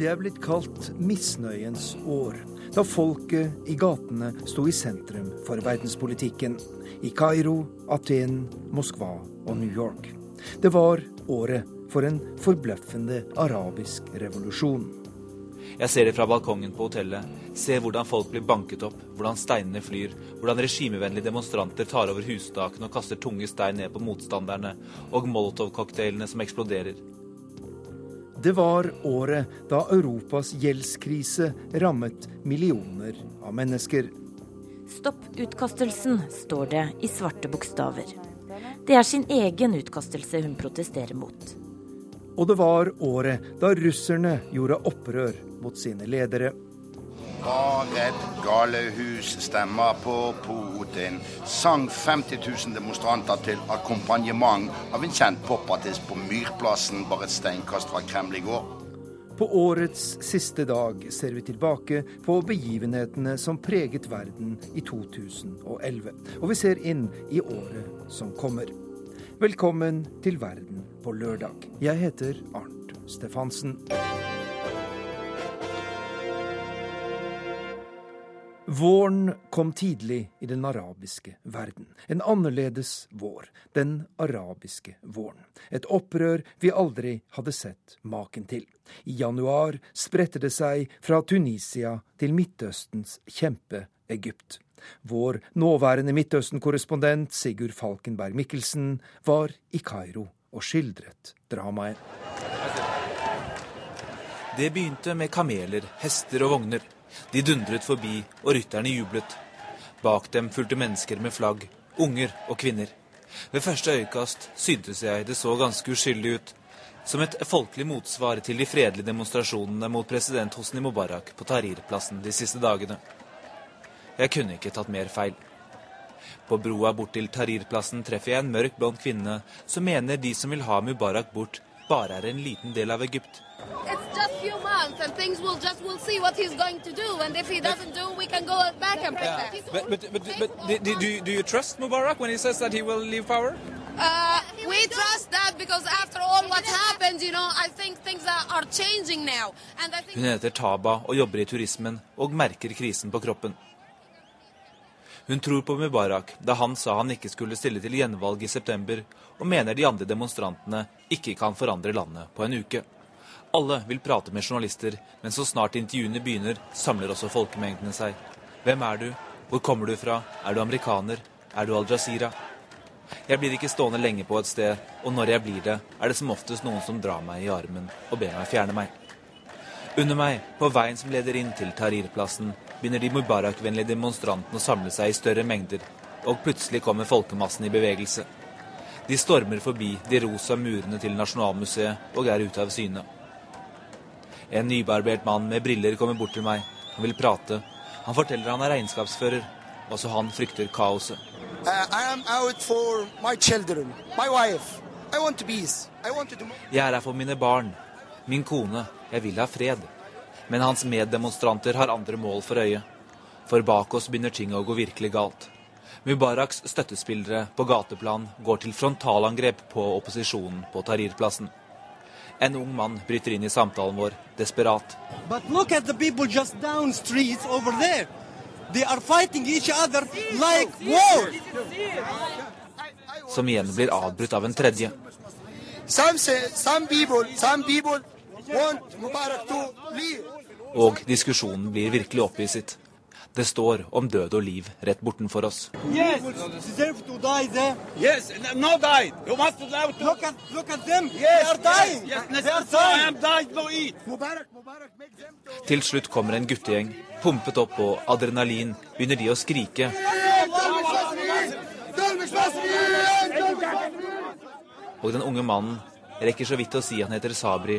Det er blitt kalt misnøyens år, da folket i gatene sto i sentrum for verdenspolitikken. I Kairo, Aten, Moskva og New York. Det var året for en forbløffende arabisk revolusjon. Jeg ser det fra balkongen på hotellet. Ser hvordan folk blir banket opp, hvordan steinene flyr, hvordan regimevennlige demonstranter tar over hustakene og kaster tunge stein ned på motstanderne, og Molotov-cocktailene som eksploderer. Det var året da Europas gjeldskrise rammet millioner av mennesker. Stopp utkastelsen, står det i svarte bokstaver. Det er sin egen utkastelse hun protesterer mot. Og det var året da russerne gjorde opprør mot sine ledere. Var redd, galehus, stemmer på Putin. Sang 50 000 demonstranter til akkompagnement av en kjent popartist på Myrplassen, bare et steinkast fra Kreml i går. På årets siste dag ser vi tilbake på begivenhetene som preget verden i 2011. Og vi ser inn i året som kommer. Velkommen til Verden på lørdag. Jeg heter Arnt Stefansen. Våren kom tidlig i den arabiske verden. En annerledes vår. Den arabiske våren. Et opprør vi aldri hadde sett maken til. I januar spredte det seg fra Tunisia til Midtøstens kjempe Egypt. Vår nåværende Midtøsten-korrespondent Sigurd Falkenberg Mikkelsen var i Kairo og skildret dramaet. Det begynte med kameler, hester og vogner. De dundret forbi, og rytterne jublet. Bak dem fulgte mennesker med flagg, unger og kvinner. Ved første øyekast syntes jeg det så ganske uskyldig ut. Som et folkelig motsvar til de fredelige demonstrasjonene mot president Hosni Mubarak på Tahrir-plassen de siste dagene. Jeg kunne ikke tatt mer feil. På broa bort til Tahrir-plassen treffer jeg en mørk, blond kvinne som mener de som vil ha Mubarak bort, bare er en liten del av Egypt. It's just few months and things will just we'll see what he's going to do and if he doesn't do we can go back and protest. But, but, but, but do, do, you- do you trust Mubarak when he says that he will leave power? Uh, we trust that because after all what happened, you know, I think things are, are changing now. And I think Hun heter Taba og jobber i turismen og merker krisen på kroppen. Hun tror på Mubarak da han sa han ikke skulle stille til gjenvalg i september, og mener de andre demonstrantene ikke kan forandre landet på en uke. Alle vil prate med journalister, men så snart intervjuene begynner, samler også folkemengdene seg. Hvem er du? Hvor kommer du fra? Er du amerikaner? Er du Al Jazeera? Jeg blir ikke stående lenge på et sted, og når jeg blir det, er det som oftest noen som drar meg i armen og ber meg fjerne meg. Under meg, på veien som leder inn til Tahrir-plassen, begynner de Mubarak-vennlige demonstrantene å samle seg i større mengder, og plutselig kommer folkemassen i bevegelse. De stormer forbi de rosa murene til Nasjonalmuseet og er ute av syne. En nybarbert mann med briller kommer bort til meg. Han vil prate. Han forteller han er regnskapsfører. Også han frykter kaoset. Uh. Jeg er her for mine barn, min kone. Jeg vil ha fred. Men hans meddemonstranter har andre mål for øye. For bak oss begynner ting å gå virkelig galt. Mubaraks støttespillere på gateplan går til frontalangrep på opposisjonen på Tahrir-plassen. En ung mann bryter inn i samtalen vår, desperat. Like. Som igjen blir avbrutt av en tredje. Some say, some people, some people want Mubarak to leave. Og diskusjonen blir virkelig opphisset. Det står om død og liv rett bortenfor oss. Yes, deserve to die there. Yes, no died. You must allow to. Look at look at them. they are dying. Yes, they are so I dying. am died no eat. Mubarak, Mubarak make them to. Til slutt kommer en guttegjeng. Pumpet opp på adrenalin begynner de å skrike. Og den unge mannen rekker så vidt å si han heter Sabri,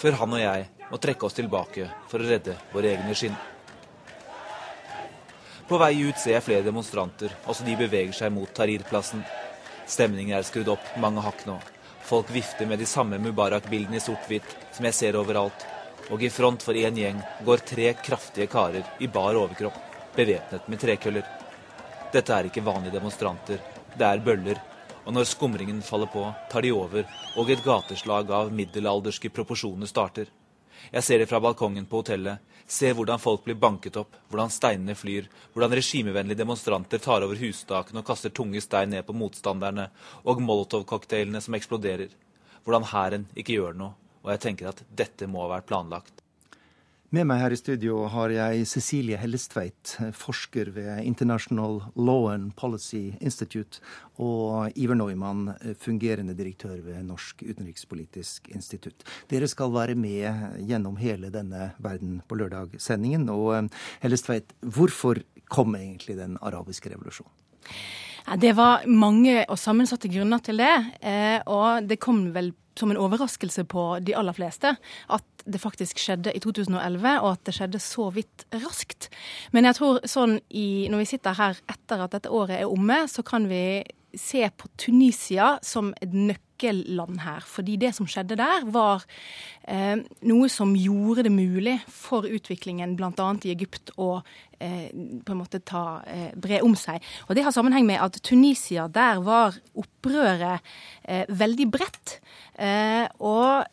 før han og jeg må trekke oss tilbake for å redde våre egne skinn. På vei ut ser jeg flere demonstranter, også de beveger seg mot Tahrir-plassen. Stemningen er skrudd opp mange hakk nå. Folk vifter med de samme Mubarak-bildene i sort-hvitt som jeg ser overalt. Og i front for én gjeng går tre kraftige karer i bar overkropp, bevæpnet med trekøller. Dette er ikke vanlige demonstranter, det er bøller. Og når skumringen faller på, tar de over, og et gateslag av middelalderske proporsjoner starter. Jeg ser det fra balkongen på hotellet. Ser hvordan folk blir banket opp, hvordan steinene flyr, hvordan regimevennlige demonstranter tar over hustakene og kaster tunge stein ned på motstanderne, og Molotov-cocktailene som eksploderer. Hvordan hæren ikke gjør noe. Og jeg tenker at dette må ha vært planlagt. Med meg her i studio har jeg Cecilie Hellestveit, forsker ved International Law and Policy Institute, og Iver Neumann, fungerende direktør ved Norsk utenrikspolitisk institutt. Dere skal være med gjennom hele denne Verden på lørdag-sendingen. Og eh, Hellestveit, hvorfor kom egentlig den arabiske revolusjonen? Det var mange og sammensatte grunner til det. Eh, og det kom vel som en overraskelse på de aller fleste at det faktisk skjedde i 2011, og at det skjedde så vidt raskt. Men jeg tror sånn i, når vi sitter her etter at dette året er omme, så kan vi se på Tunisia som et nøkkelland her. Fordi det som skjedde der, var eh, noe som gjorde det mulig for utviklingen bl.a. i Egypt å eh, på en måte ta, eh, bre om seg. Og Det har sammenheng med at Tunisia, der var opprøret eh, veldig bredt. Eh, og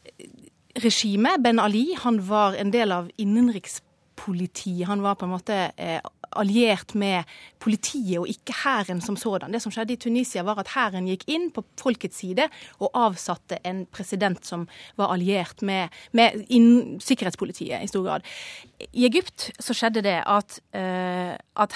regimet, Ben Ali, han var en del av innenrikspolitiet. Han var på en måte eh, alliert med politiet og ikke hæren som sådan. Det som skjedde i Tunisia, var at hæren gikk inn på folkets side og avsatte en president som var alliert med, med sikkerhetspolitiet i stor grad. I Egypt så skjedde det at, uh,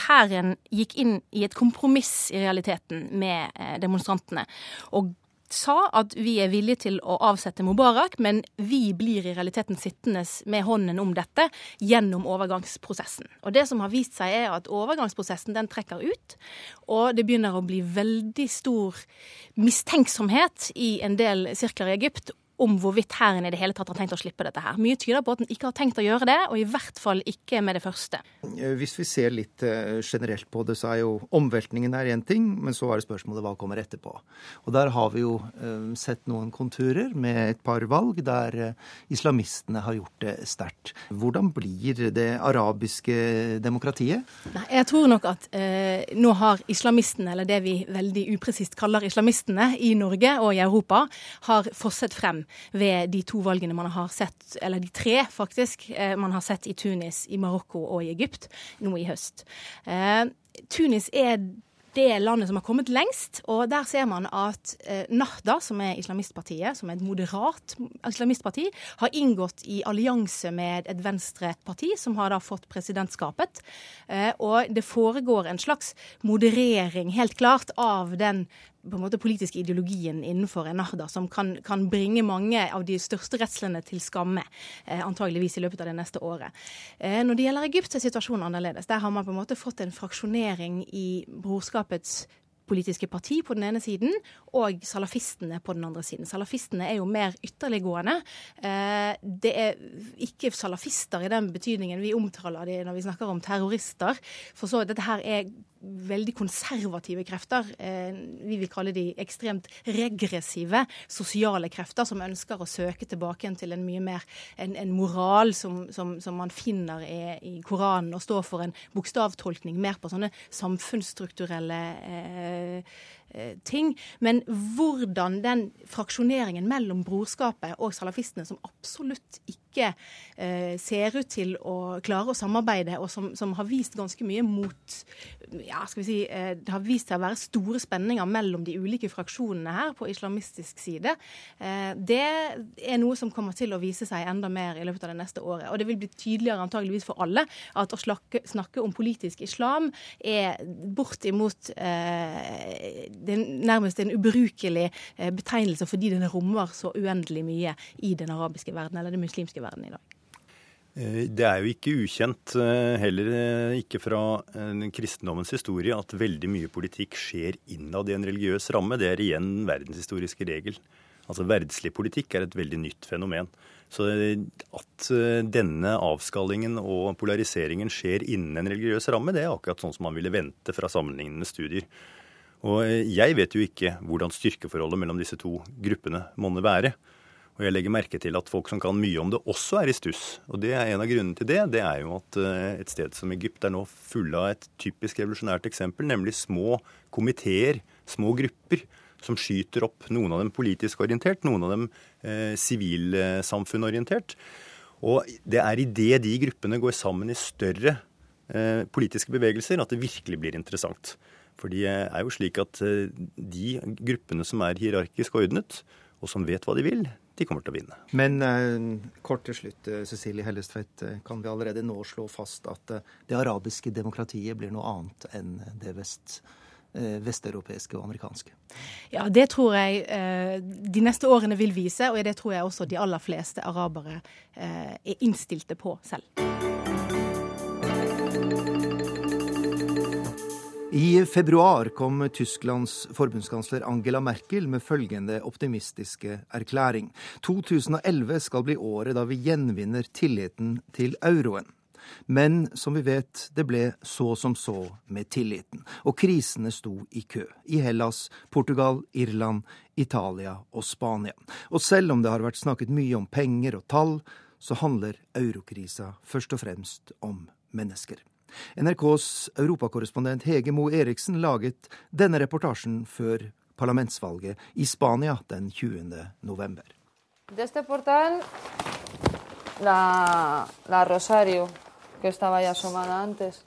hæren gikk inn i et kompromiss i realiteten med uh, demonstrantene. og sa at vi er villige til å avsette Mubarak, men vi blir i realiteten sittende med hånden om dette gjennom overgangsprosessen. Og det som har vist seg, er at overgangsprosessen den trekker ut, og det begynner å bli veldig stor mistenksomhet i en del sirkler i Egypt om hvorvidt hæren i det hele tatt har tenkt å slippe dette her. Mye tyder på at den ikke har tenkt å gjøre det, og i hvert fall ikke med det første. Eh, hvis vi ser litt eh, generelt på det, så er jo omveltningen er én ting, men så er det spørsmålet hva kommer etterpå. Og der har vi jo eh, sett noen konturer med et par valg der islamistene har gjort det sterkt. Hvordan blir det arabiske demokratiet? Nei, jeg tror nok at eh, nå har islamistene, eller det vi veldig upresist kaller islamistene i Norge og i Europa, har fosset frem ved de to valgene man har sett, eller de tre faktisk, eh, man har sett i Tunis, i Marokko og i Egypt nå i høst. Eh, Tunis er det landet som har kommet lengst. Og der ser man at eh, Nahda, som er islamistpartiet, som er et moderat islamistparti, har inngått i allianse med et venstreparti, som har da fått presidentskapet. Eh, og det foregår en slags moderering, helt klart, av den på en måte politiske ideologien innenfor Ennahda, som kan, kan, bringe mange av de største redslene til skamme, eh, antageligvis i løpet av det neste året. Eh, når det gjelder Egypt, er situasjonen annerledes. Der har man på en måte fått en fraksjonering i brorskapets politiske parti på den ene siden, og salafistene på den andre siden. Salafistene er jo mer ytterliggående. Eh, det er ikke salafister i den betydningen vi omtaler de når vi snakker om terrorister. For så dette her er veldig konservative krefter. Eh, vi vil kalle de ekstremt regressive sosiale krefter som ønsker å søke tilbake til en mye mer en, en moral som, som, som, man finner i, Koranen, og står for en bokstavtolkning mer på sånne samfunnsstrukturelle eh, Eh, ting. Men hvordan den fraksjoneringen mellom brorskapet og salafistene, som absolutt ikke eh, ser ut til å klare å samarbeide, og som, som, har vist ganske mye mot ja, skal vi si, eh, Det har vist seg å være store spenninger mellom de ulike fraksjonene her på islamistisk side. Eh, det er noe som kommer til å vise seg enda mer i løpet av det neste året. Og det vil bli tydeligere antageligvis for alle at å snakke, snakke om politisk islam er bortimot eh, det nærmest en ubrukelig eh, betegnelse fordi den rommer så uendelig mye i den arabiske verden, eller den muslimske verden i dag. Eh, det er jo ikke ukjent, eh, heller ikke fra kristendommens historie, at veldig mye politikk skjer innad i en religiøs ramme. Det er igjen verdenshistoriske regel. Altså Verdslig politikk er et veldig nytt fenomen. Så at denne avskallingen og polariseringen skjer innen en religiøs ramme, det er akkurat sånn som man ville vente fra sammenlignende studier. Og jeg vet jo ikke hvordan styrkeforholdet mellom disse to gruppene monner være. Og jeg legger merke til at folk som kan mye om det, også er i stuss. Og det er en av grunnene til det. Det er jo at eh, et sted som Egypt er nå fulle av et typisk revolusjonært eksempel, nemlig små komiteer, små grupper, som skyter opp. Noen av dem politisk orientert, noen av dem eh, sivilsamfunnorientert. Eh, Og det er idet de gruppene går sammen i større eh, politiske bevegelser at det virkelig blir interessant. For det er jo slik at eh, de gruppene som er hierarkisk ordnet, og som vet hva de vil, de kommer til å vinne. Men eh, kort til slutt, eh, Cecilie Hellestvedt. Eh, kan vi allerede nå slå fast at eh, det arabiske demokratiet blir noe annet enn det vest, vesteuropeiske og amerikanske? Ja, det tror jeg eh, de neste årene vil vise, og det tror jeg også de aller fleste arabere eh, er innstilte på selv. I februar kom Tysklands forbundskansler Angela Merkel med følgende optimistiske erklæring. 2011 skal bli året da vi gjenvinner tilliten til euroen. Men som vi vet, det ble så som så med tilliten, og krisene sto i kø. I Hellas, Portugal, Irland, Italia og Spania. Og selv om det har vært snakket mye om penger og tall, så handler eurokrisa først og fremst om mennesker. NRKs europakorrespondent Hege Moe Eriksen laget denne reportasjen før parlamentsvalget i Spania den 20. november. Deste portal la, la Rosario, que estaba ya asomada antes.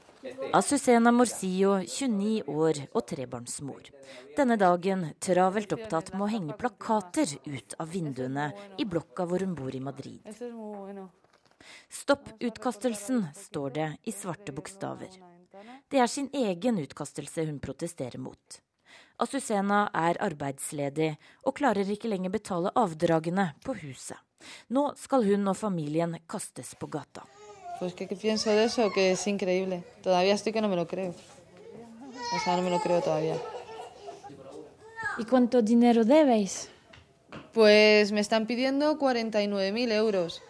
Azucena Morsillo, 29 år og trebarnsmor. Denne dagen travelt opptatt med å henge plakater ut av vinduene i blokka hvor hun bor i Madrid. Stopp utkastelsen, står det i svarte bokstaver. Det er sin egen utkastelse hun protesterer mot. Azucena er arbeidsledig og klarer ikke lenger betale avdragene på huset. Nå skal hun og familien kastes på gata. Pues que, que pienso de eso, que es increíble. Todavía estoy que no me lo creo. O sea, no me lo creo todavía. ¿Y cuánto dinero debéis? Pues me están pidiendo 49.000 euros.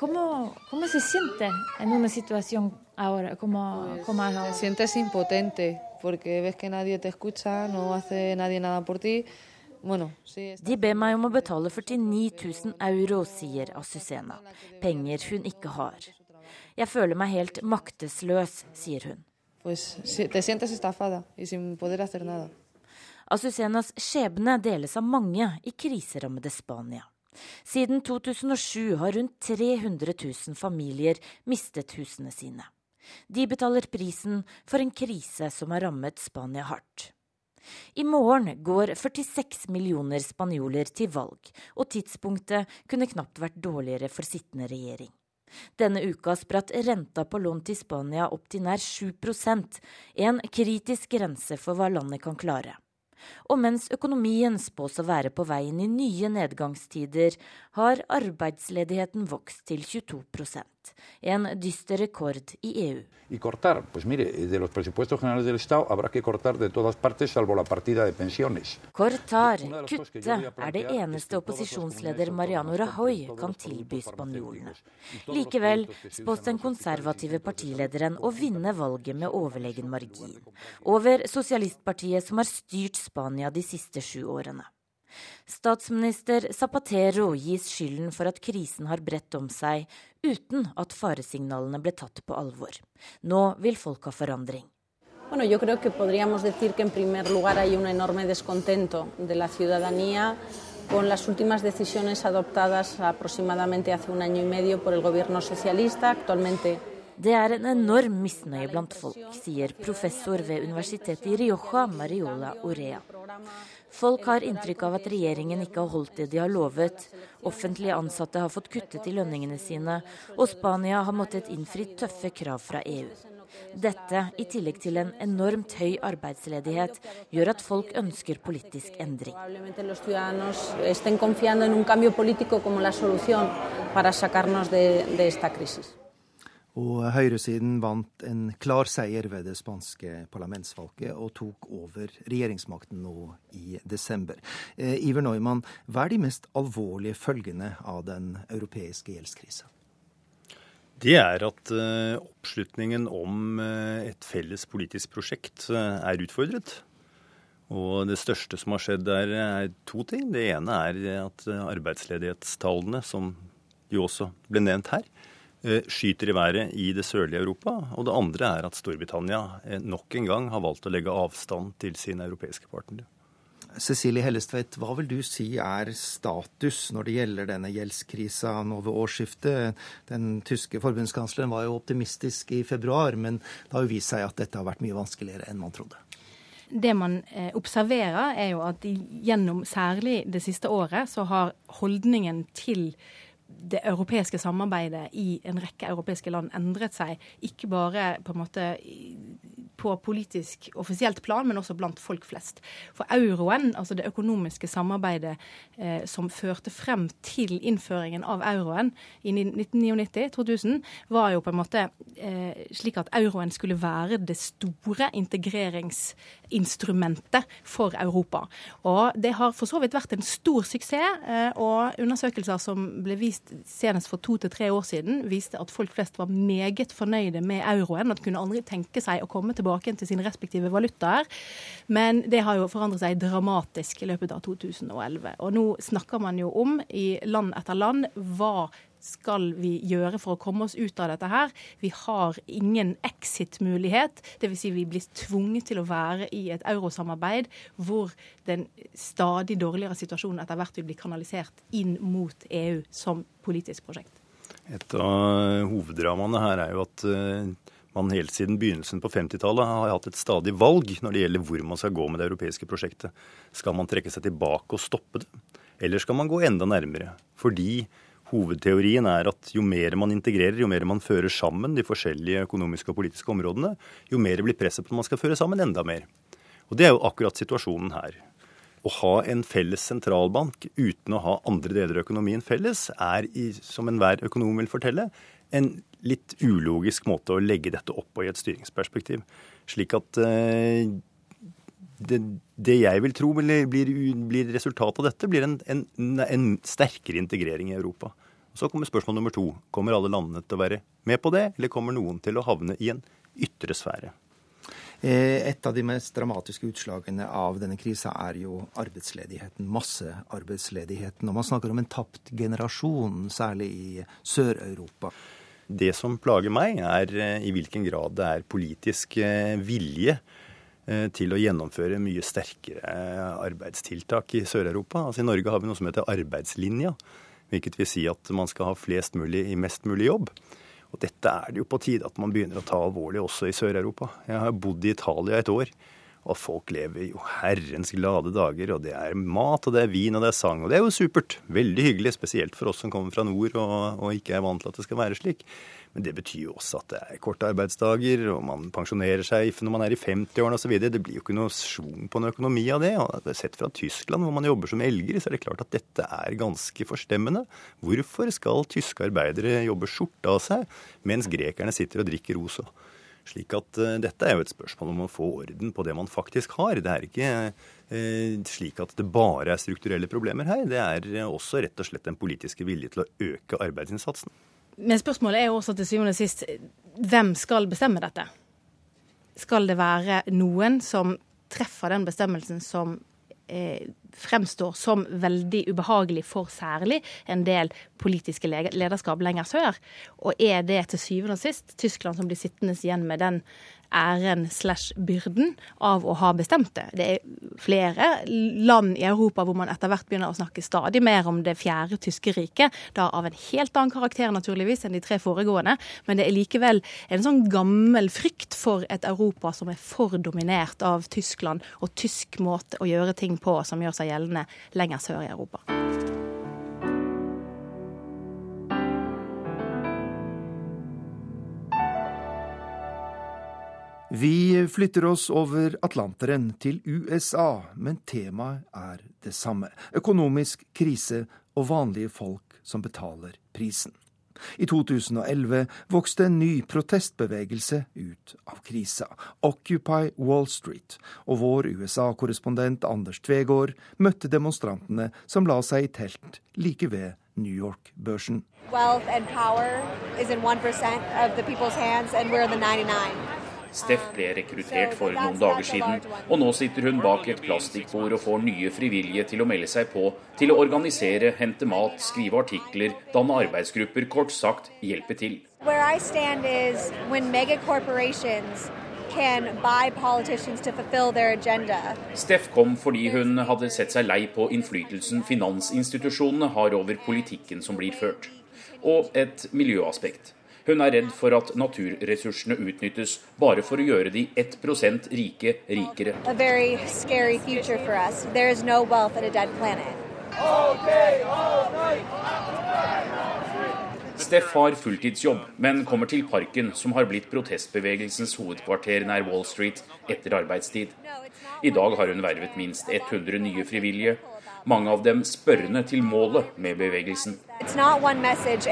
¿Cómo, ¿Cómo se siente en una situación ahora? ¿Cómo, Pues, cómo te sientes impotente porque ves que nadie te escucha, no hace nadie nada por ti. Bueno, sí, De ber meg om å betale 49 000 euro, sier Azucena. Penger hun ikke har. Jeg føler meg helt maktesløs, sier hun. pues te sientes estafada y sin poder hacer nada. Azucenas skjebne deles av mange i kriserammede Spania. Siden 2007 har rundt 300 000 familier mistet husene sine. De betaler prisen for en krise som har rammet Spania hardt. I morgen går 46 millioner spanjoler til valg, og tidspunktet kunne knapt vært dårligere for sittende regjering. Denne uka spratt renta på lån til Spania opp til nær 7% en kritisk grense for hva landet kan klare. Og mens økonomien spås å være på veien i nye nedgangstider, har arbeidsledigheten vokst til 22 en dyster rekord i EU. Y cortar, pues mire, de los presupuestos generales del Estado habrá que cortar de todas partes salvo la partida de pensiones. Kortar, kutte, er det eneste opposisjonsleder Mariano Rajoy kan tilby spanjolene. Likevel spås den konservative partilederen å vinne valget med overlegen margin. Over sosialistpartiet som har styrt Spania de siste sju årene. Statsminister Zapatero gis skylden for at krisen har bredt om seg, uten at faresignalene ble tatt på alvor. Nå vil folk ha forandring. Bueno, yo creo que podríamos decir que en primer lugar hay un enorme de la ciudadanía con las últimas decisiones adoptadas aproximadamente hace un año y medio por el Det er en enorm misnøye blant folk, sier professor ved universitetet i Rioja, Mariola Orea. Folk har inntrykk av at regjeringen ikke har holdt det de har lovet. Offentlige ansatte har fått kuttet i lønningene sine, og Spania har måttet innfri tøffe krav fra EU. Dette, i tillegg til en enormt høy arbeidsledighet, gjør at folk ønsker politisk endring. Og høyresiden vant en klar seier ved det spanske parlamentsvalget og tok over regjeringsmakten nå i desember. Eh, Iver Neumann, hva er de mest alvorlige følgene av den europeiske gjeldskrisa? Det er at eh, oppslutningen om eh, et felles politisk prosjekt er utfordret. Og det største som har skjedd der, er to ting. Det ene er at arbeidsledighetstallene, som jo også ble nevnt her, skyter i været i det sørlige Europa. Og det andre er at Storbritannia eh, nok en gang har valgt å legge avstand til sine europeiske partnere. Cecilie Hellestvedt, hva vil du si er status når det gjelder denne gjeldskrisa nå ved årsskiftet? Den tyske forbundskansleren var jo optimistisk i februar, men det har jo vist seg at dette har vært mye vanskeligere enn man trodde. Det man eh, observerer, er jo at gjennom særlig det siste året så har holdningen til det europeiske samarbeidet i en rekke europeiske land endret seg. Ikke bare på en måte på politisk offisielt plan, men også blant folk flest. For euroen, altså det økonomiske samarbeidet eh, som førte frem til innføringen av euroen i 1999-2000, var jo på en måte eh, slik at euroen skulle være det store integreringsinstrumentet for Europa. Og det har for så vidt vært en stor suksess, eh, og undersøkelser som ble vist senest for to til tre år siden, viste at folk flest var meget fornøyde med euroen, At kunne aldri tenke seg å komme tilbake til sine respektive valutaer. Men det har jo forandret seg dramatisk i løpet av 2011. Og nå snakker man jo om i land etter land hva skal vi gjøre for å komme oss ut av dette her? Vi har ingen exit-mulighet. Dvs. Si vi blir tvunget til å være i et eurosamarbeid hvor den stadig dårligere situasjonen etter hvert vil bli kanalisert inn mot EU som politisk prosjekt. Et av hoveddramaene her er jo at eh, man helt siden begynnelsen på 50-tallet har hatt et stadig valg når det gjelder hvor man skal gå med det europeiske prosjektet. Skal man trekke seg tilbake og stoppe det, eller skal man gå enda nærmere? Fordi hovedteorien er at jo mer man integrerer, jo mer man fører sammen de forskjellige økonomiske og politiske områdene, jo mer blir presset på at man skal føre sammen enda mer. Og det er jo akkurat situasjonen her. Å ha en felles sentralbank uten å ha andre deler av økonomien felles, er, som enhver økonom vil fortelle, en litt ulogisk måte å legge dette opp på i et styringsperspektiv. Slik at eh, det, det, jeg vil tro blir, blir, resultatet av dette, blir en, en, en, sterkere integrering i Europa. Så kommer spørsmål nummer to. Kommer alle landene til å være med på det, eller kommer noen til å havne i en ytre sfære? Eh, et av de mest dramatiske utslagene av denne krisa er jo arbeidsledigheten, massearbeidsledigheten. Og man snakker om en tapt generasjon, særlig i Sør-Europa. Det som plager meg, er eh, i hvilken grad det er politisk eh, vilje til å gjennomføre mye sterkere arbeidstiltak i Sør-Europa. Altså I Norge har vi noe som heter arbeidslinja, hvilket vil si at man skal ha flest mulig i mest mulig jobb. Og dette er det jo på tide at man begynner å ta alvorlig også i Sør-Europa. Jeg har bodd i Italia et år. Og folk lever jo herrens glade dager, og det er mat, og det er vin, og det er sang. Og det er jo supert. Veldig hyggelig, spesielt for oss som kommer fra nord og, og ikke er vant til at det skal være slik. Men det betyr jo også at det er korte arbeidsdager, og man pensjonerer seg når man er i 50-årene osv. Det blir jo ikke noe schwung på en økonomi av det. og Sett fra Tyskland, hvor man jobber som elger, så er det klart at dette er ganske forstemmende. Hvorfor skal tyske arbeidere jobbe skjorta av seg, mens grekerne sitter og drikker rosa? Slik at uh, Dette er jo et spørsmål om å få orden på det man faktisk har. Det er ikke uh, slik at det bare er strukturelle problemer her. Det er også rett og slett den politiske vilje til å øke arbeidsinnsatsen. Men spørsmålet er jo også til syvende og sist hvem skal bestemme dette? Skal det være noen som treffer den bestemmelsen som eh, fremstår som veldig ubehagelig for særlig en del politiske lederskap lenger sør. Og er det til syvende og sist Tyskland som blir sittende igjen med den æren slash byrden av å ha bestemt det. Det er flere land i Europa hvor man etter hvert begynner å snakke stadig mer om det fjerde tyske riket, da av en helt annen karakter naturligvis enn de tre foregående, men det er likevel en sånn gammel frykt for et Europa som er for dominert av Tyskland og tysk måte å gjøre ting på som gjør seg gjeldende lenger sør i Europa. Vi flytter oss over Atlanteren til USA, men temaet er det samme. Økonomisk krise og vanlige folk som betaler prisen. I 2011 vokste en ny protestbevegelse ut av krisa, Occupy Wall Street, og vår USA-korrespondent Anders Tvegård møtte demonstrantene som la seg i telt like ved New York-børsen. Wealth and power is in 1% of the people's hands, and we're the 99. Steff ble rekruttert for noen dager siden, og nå sitter hun bak et plastikkbord og får nye frivillige til å melde seg på til å organisere, hente mat, skrive artikler, danne arbeidsgrupper, kort sagt hjelpe til. Steff kom fordi hun hadde sett seg lei på innflytelsen finansinstitusjonene har over politikken som blir ført, og et miljøaspekt. Hun er redd for at naturressursene utnyttes bare for å gjøre de 1% rike rikere. No. Steff har fulltidsjobb, men kommer til Parken, som har blitt protestbevegelsens hovedkvarter nær Wall Street, etter arbeidstid. I dag har hun vervet minst 100 nye frivillige, mange av dem spørrende til målet med bevegelsen. Message,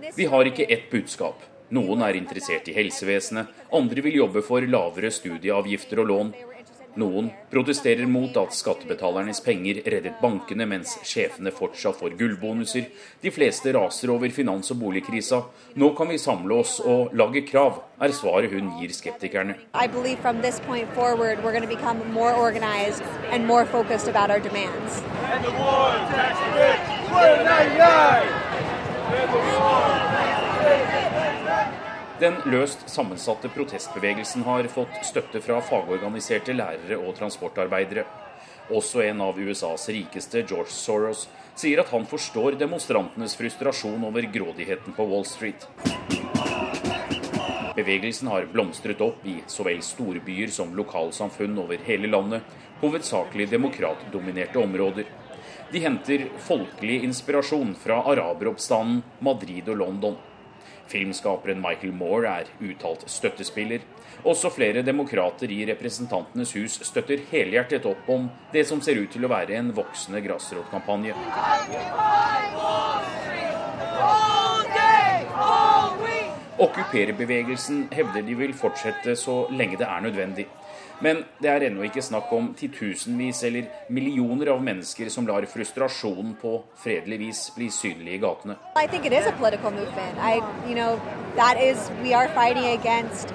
this Vi har ikke ett budskap. Noen er interessert i helsevesenet, andre vil jobbe for lavere studieavgifter og lån. Noen protesterer mot at skattebetalernes penger reddet bankene, mens sjefene fortsatt får gullbonuser. De fleste raser over finans- og boligkrisa. Nå kan vi samle oss og lage krav, er svaret hun gir skeptikerne. I believe from this point forward, Den løst sammensatte protestbevegelsen har fått støtte fra fagorganiserte lærere og transportarbeidere. Også en av USAs rikeste, George Soros, sier at han forstår demonstrantenes frustrasjon over grådigheten på Wall Street. Bevegelsen har blomstret opp i så vel storbyer som lokalsamfunn over hele landet, hovedsakelig demokratdominerte områder. De henter folkelig inspirasjon fra araberoppstanden, Madrid og London. Filmskaperen Michael Moore er uttalt støttespiller. Også flere demokrater i Representantenes hus støtter helhjertet opp om det som ser ut til å være en voksende grasrotkampanje. Okkupererbevegelsen hevder de vil fortsette så lenge det er nødvendig. Men det er ennå ikke snakk om titusenvis eller millioner av mennesker som lar frustrasjonen på fredelig vis bli synlig i gatene. I think it is a political movement. I, you know, is, we are fighting against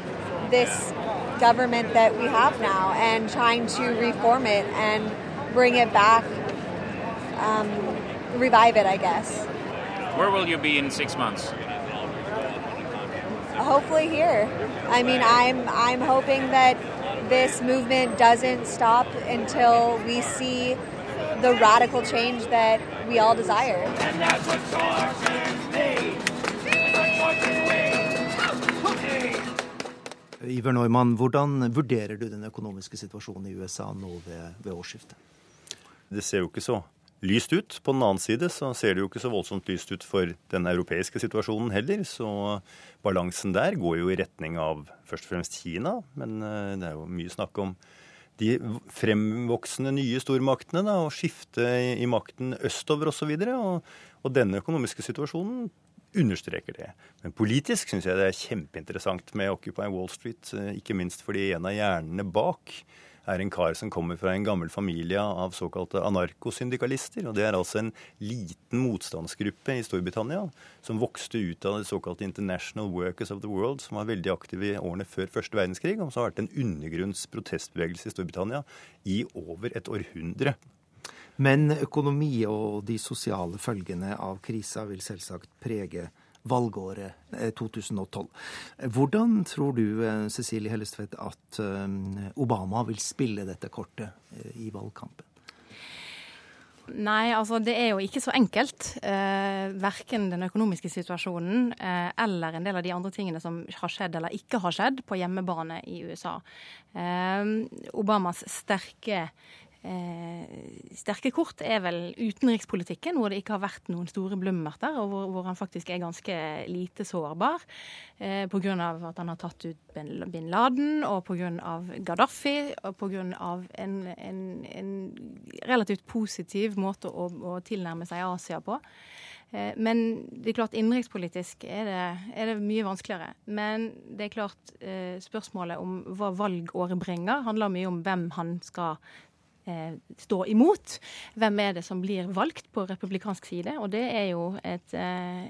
this government that we have now and trying to reform it and bring it back, um, revive it, I guess. Where will you be in six months? Hopefully here. I mean, I'm I'm hoping that this movement doesn't stop until we see the radical change that we all desire. Iver Neumann, hvordan vurderer du den økonomiske situasjonen i USA nå ved, ved årsskiftet? Det ser jo ikke så lyst ut. På den annen side så ser det jo ikke så voldsomt lyst ut for den europeiske situasjonen heller. Så balansen der går jo i retning av først og fremst Kina. Men eh, det er jo mye snakk om de fremvoksende nye stormaktene da, og skifte i, i makten østover osv. Og, så og, og denne økonomiske situasjonen understreker det. Men politisk syns jeg det er kjempeinteressant med Occupy Wall Street. eh, Ikke minst fordi en av hjernene bak er en kar som kommer fra en gammel familie av såkalte anarkosyndikalister. Og det er altså en liten motstandsgruppe i Storbritannia som vokste ut av det såkalte International Workers of the World, som var veldig aktive i årene før første verdenskrig, og som har vært en undergrunns protestbevegelse i Storbritannia i over et århundre. Men økonomi og de sosiale følgene av krisa vil selvsagt prege valgåret eh, 2012. Hvordan tror du, eh, Cecilie Hellestvedt, at eh, Obama vil spille dette kortet eh, i valgkampen? Nei, altså det er jo ikke så enkelt. Eh, verken den økonomiske situasjonen eh, eller en del av de andre tingene som har skjedd eller ikke har skjedd på hjemmebane i USA. Eh, Obamas sterke eh, sterke kort er vel utenrikspolitikken, hvor det ikke har vært noen store blummerter, og hvor, hvor han faktisk er ganske lite sårbar. Eh, Pga. at han har tatt ut bin Laden, og pga. Gaddafi, og pga. En, en, en relativt positiv måte å, å tilnærme seg Asia på. Eh, Men det er klart innenrikspolitisk er det, er det mye vanskeligere. Men det er klart eh, spørsmålet om hva valgåret bringer, handler mye om hvem han skal stå imot. Hvem er det som blir valgt på republikansk side? Og det er jo et, eh,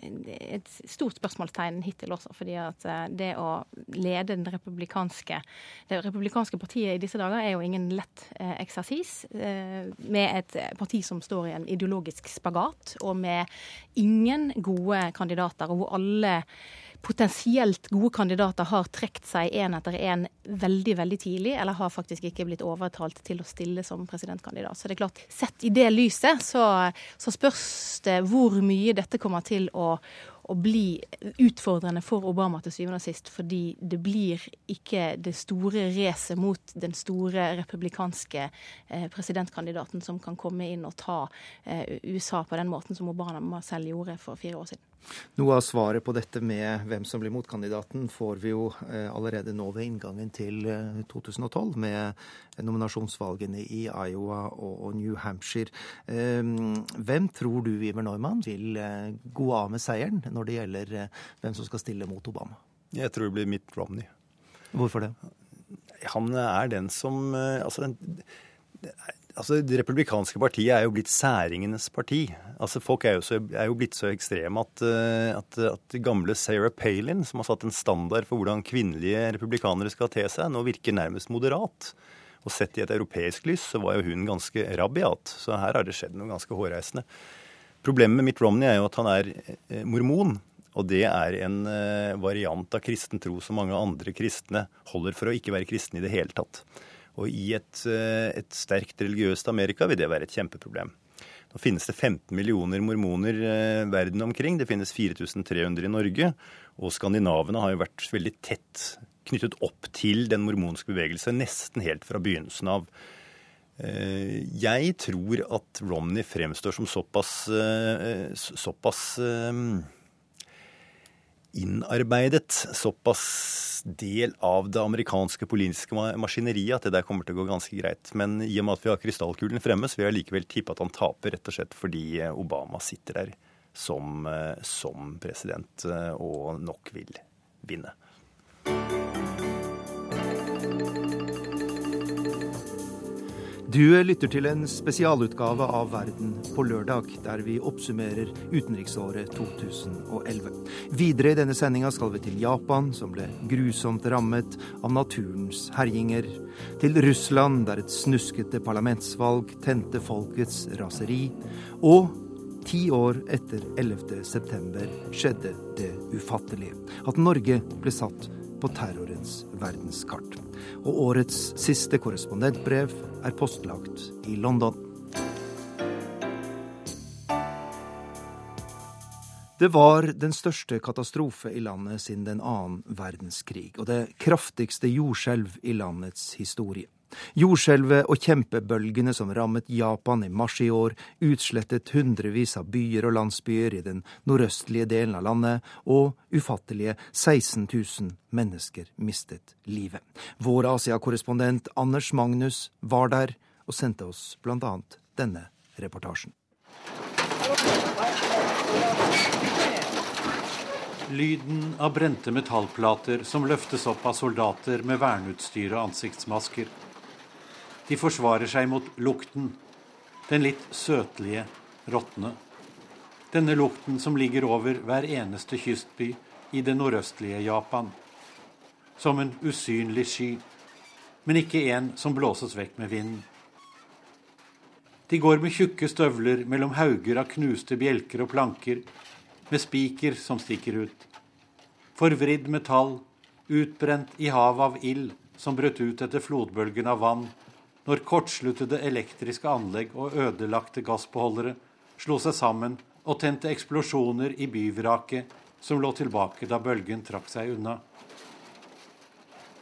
et stort spørsmålstegn hittil også. fordi at eh, det å lede republikanske, det republikanske partiet i disse dager er jo ingen lett eh, eksersis. Eh, med et parti som står i en ideologisk spagat, og med ingen gode kandidater, og hvor alle potensielt gode kandidater har trukket seg én etter én veldig veldig tidlig, eller har faktisk ikke blitt overtalt til å stille som presidentkandidat. Så det er klart, Sett i det lyset så, så spørs det hvor mye dette kommer til å, å bli utfordrende for Obama til syvende og sist, fordi det blir ikke det store racet mot den store republikanske eh, presidentkandidaten som kan komme inn og ta eh, USA på den måten som Obama selv gjorde for fire år siden. Noe av svaret på dette med hvem som blir motkandidaten, får vi jo eh, allerede nå ved inngangen til 2012, eh, med nominasjonsvalgene i Iowa og New Hampshire. Ehm, hvem tror du, Iver Neumann, vil eh, gå av med seieren når det gjelder hvem som skal stille mot Obama? Jeg tror det blir Mitt Romney. Hvorfor det? Han er den som Altså, Altså, Det republikanske partiet er jo blitt særingenes parti. Altså, Folk er jo, så, er jo blitt så ekstreme at, eh, at, at, gamle Sarah Palin, som har satt en standard for hvordan kvinnelige republikanere skal te seg, nå virker nærmest moderat. Og sett i et europeisk lys så var jo hun ganske rabiat. Så her har det skjedd noe ganske hårreisende. Problemet med Mitt Romney er jo at han er eh, mormon. Og det er en eh, variant av kristen tro som mange andre kristne holder for å ikke være kristne i det hele tatt. Og i et, eh, et sterkt religiøst Amerika vil det være et kjempeproblem. Nå finnes det 15 millioner mormoner eh, verden omkring. Det finnes 4300 i Norge. Og skandinavene har jo vært veldig tett knyttet opp til den mormonske bevegelse nesten helt fra begynnelsen av. Eh, jeg tror at Romney fremstår som såpass, såpass innarbeidet, såpass del av det amerikanske politiske maskineriet at det der kommer til å gå ganske greit. Men i og med at vi har krystallkulen fremme, så vil jeg likevel tippe at han taper, rett og slett fordi Obama sitter der som, eh, som president eh, og nok vil vinne. Du lytter til en spesialutgave av Verden på lørdag, der vi oppsummerer utenriksåret 2011. Videre i denne sendinga skal vi til Japan, som ble grusomt rammet av naturens herjinger. Til Russland, der et snuskete parlamentsvalg tente folkets raseri. Og ti år etter 11. september skjedde det ufattelige. At Norge ble satt på terrorens verdenskart. Og årets siste korrespondentbrev er postlagt i London. Det var den største katastrofe i landet siden den annen verdenskrig, og det kraftigste jordskjelv i landets historie. Jordskjelvet og kjempebølgene som rammet Japan i mars i år, utslettet hundrevis av byer og landsbyer i den nordøstlige delen av landet, og ufattelige 16 000 mennesker mistet livet. Vår Asia-korrespondent Anders Magnus var der og sendte oss bl.a. denne reportasjen. Lyden av brente metallplater som løftes opp av soldater med verneutstyr og ansiktsmasker. De forsvarer seg mot lukten, den litt søtlige, råtne. Denne lukten som ligger over hver eneste kystby i det nordøstlige Japan. Som en usynlig sky, men ikke en som blåses vekk med vinden. De går med tjukke støvler mellom hauger av knuste bjelker og planker, med spiker som stikker ut. Forvridd metall, utbrent i havet av ild som brøt ut etter flodbølgen av vann når kortsluttede elektriske anlegg og ødelagte gassbeholdere slo seg sammen og tente eksplosjoner i byvraket som lå tilbake da bølgen trakk seg unna.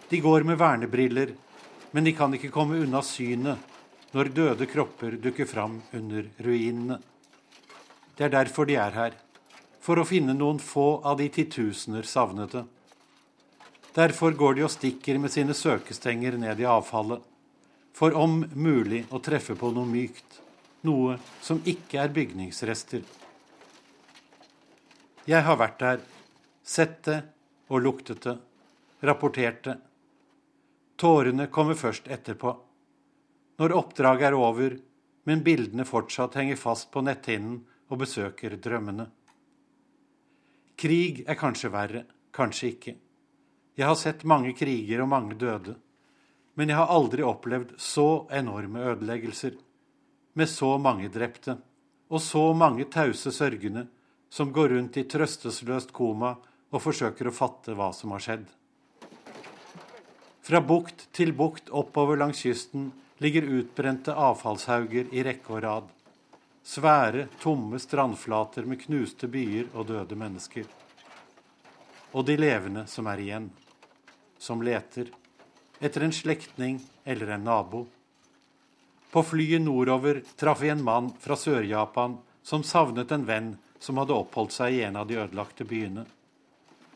De går med vernebriller, men de kan ikke komme unna synet når døde kropper dukker fram under ruinene. Det er derfor de er her, for å finne noen få av de titusener savnede. Derfor går de og stikker med sine søkestenger ned i avfallet for om mulig å treffe på noe mykt, noe som ikke er bygningsrester. Jeg har vært der, sett det og luktet det, rapportert det. Tårene kommer først etterpå. Når oppdraget er over, men bildene fortsatt henger fast på netthinnen og besøker drømmene. Krig er kanskje verre, kanskje ikke. Jeg har sett mange kriger og mange døde. Men jeg har aldri opplevd så enorme ødeleggelser, med så mange drepte, og så mange tause sørgende som går rundt i trøstesløst koma og forsøker å fatte hva som har skjedd. Fra bukt til bukt oppover langs kysten ligger utbrente avfallshauger i rekke og rad. Svære, tomme strandflater med knuste byer og døde mennesker. Og de levende som er igjen. Som leter. Etter en slektning eller en nabo. På flyet nordover traff vi en mann fra Sør-Japan som savnet en venn som hadde oppholdt seg i en av de ødelagte byene.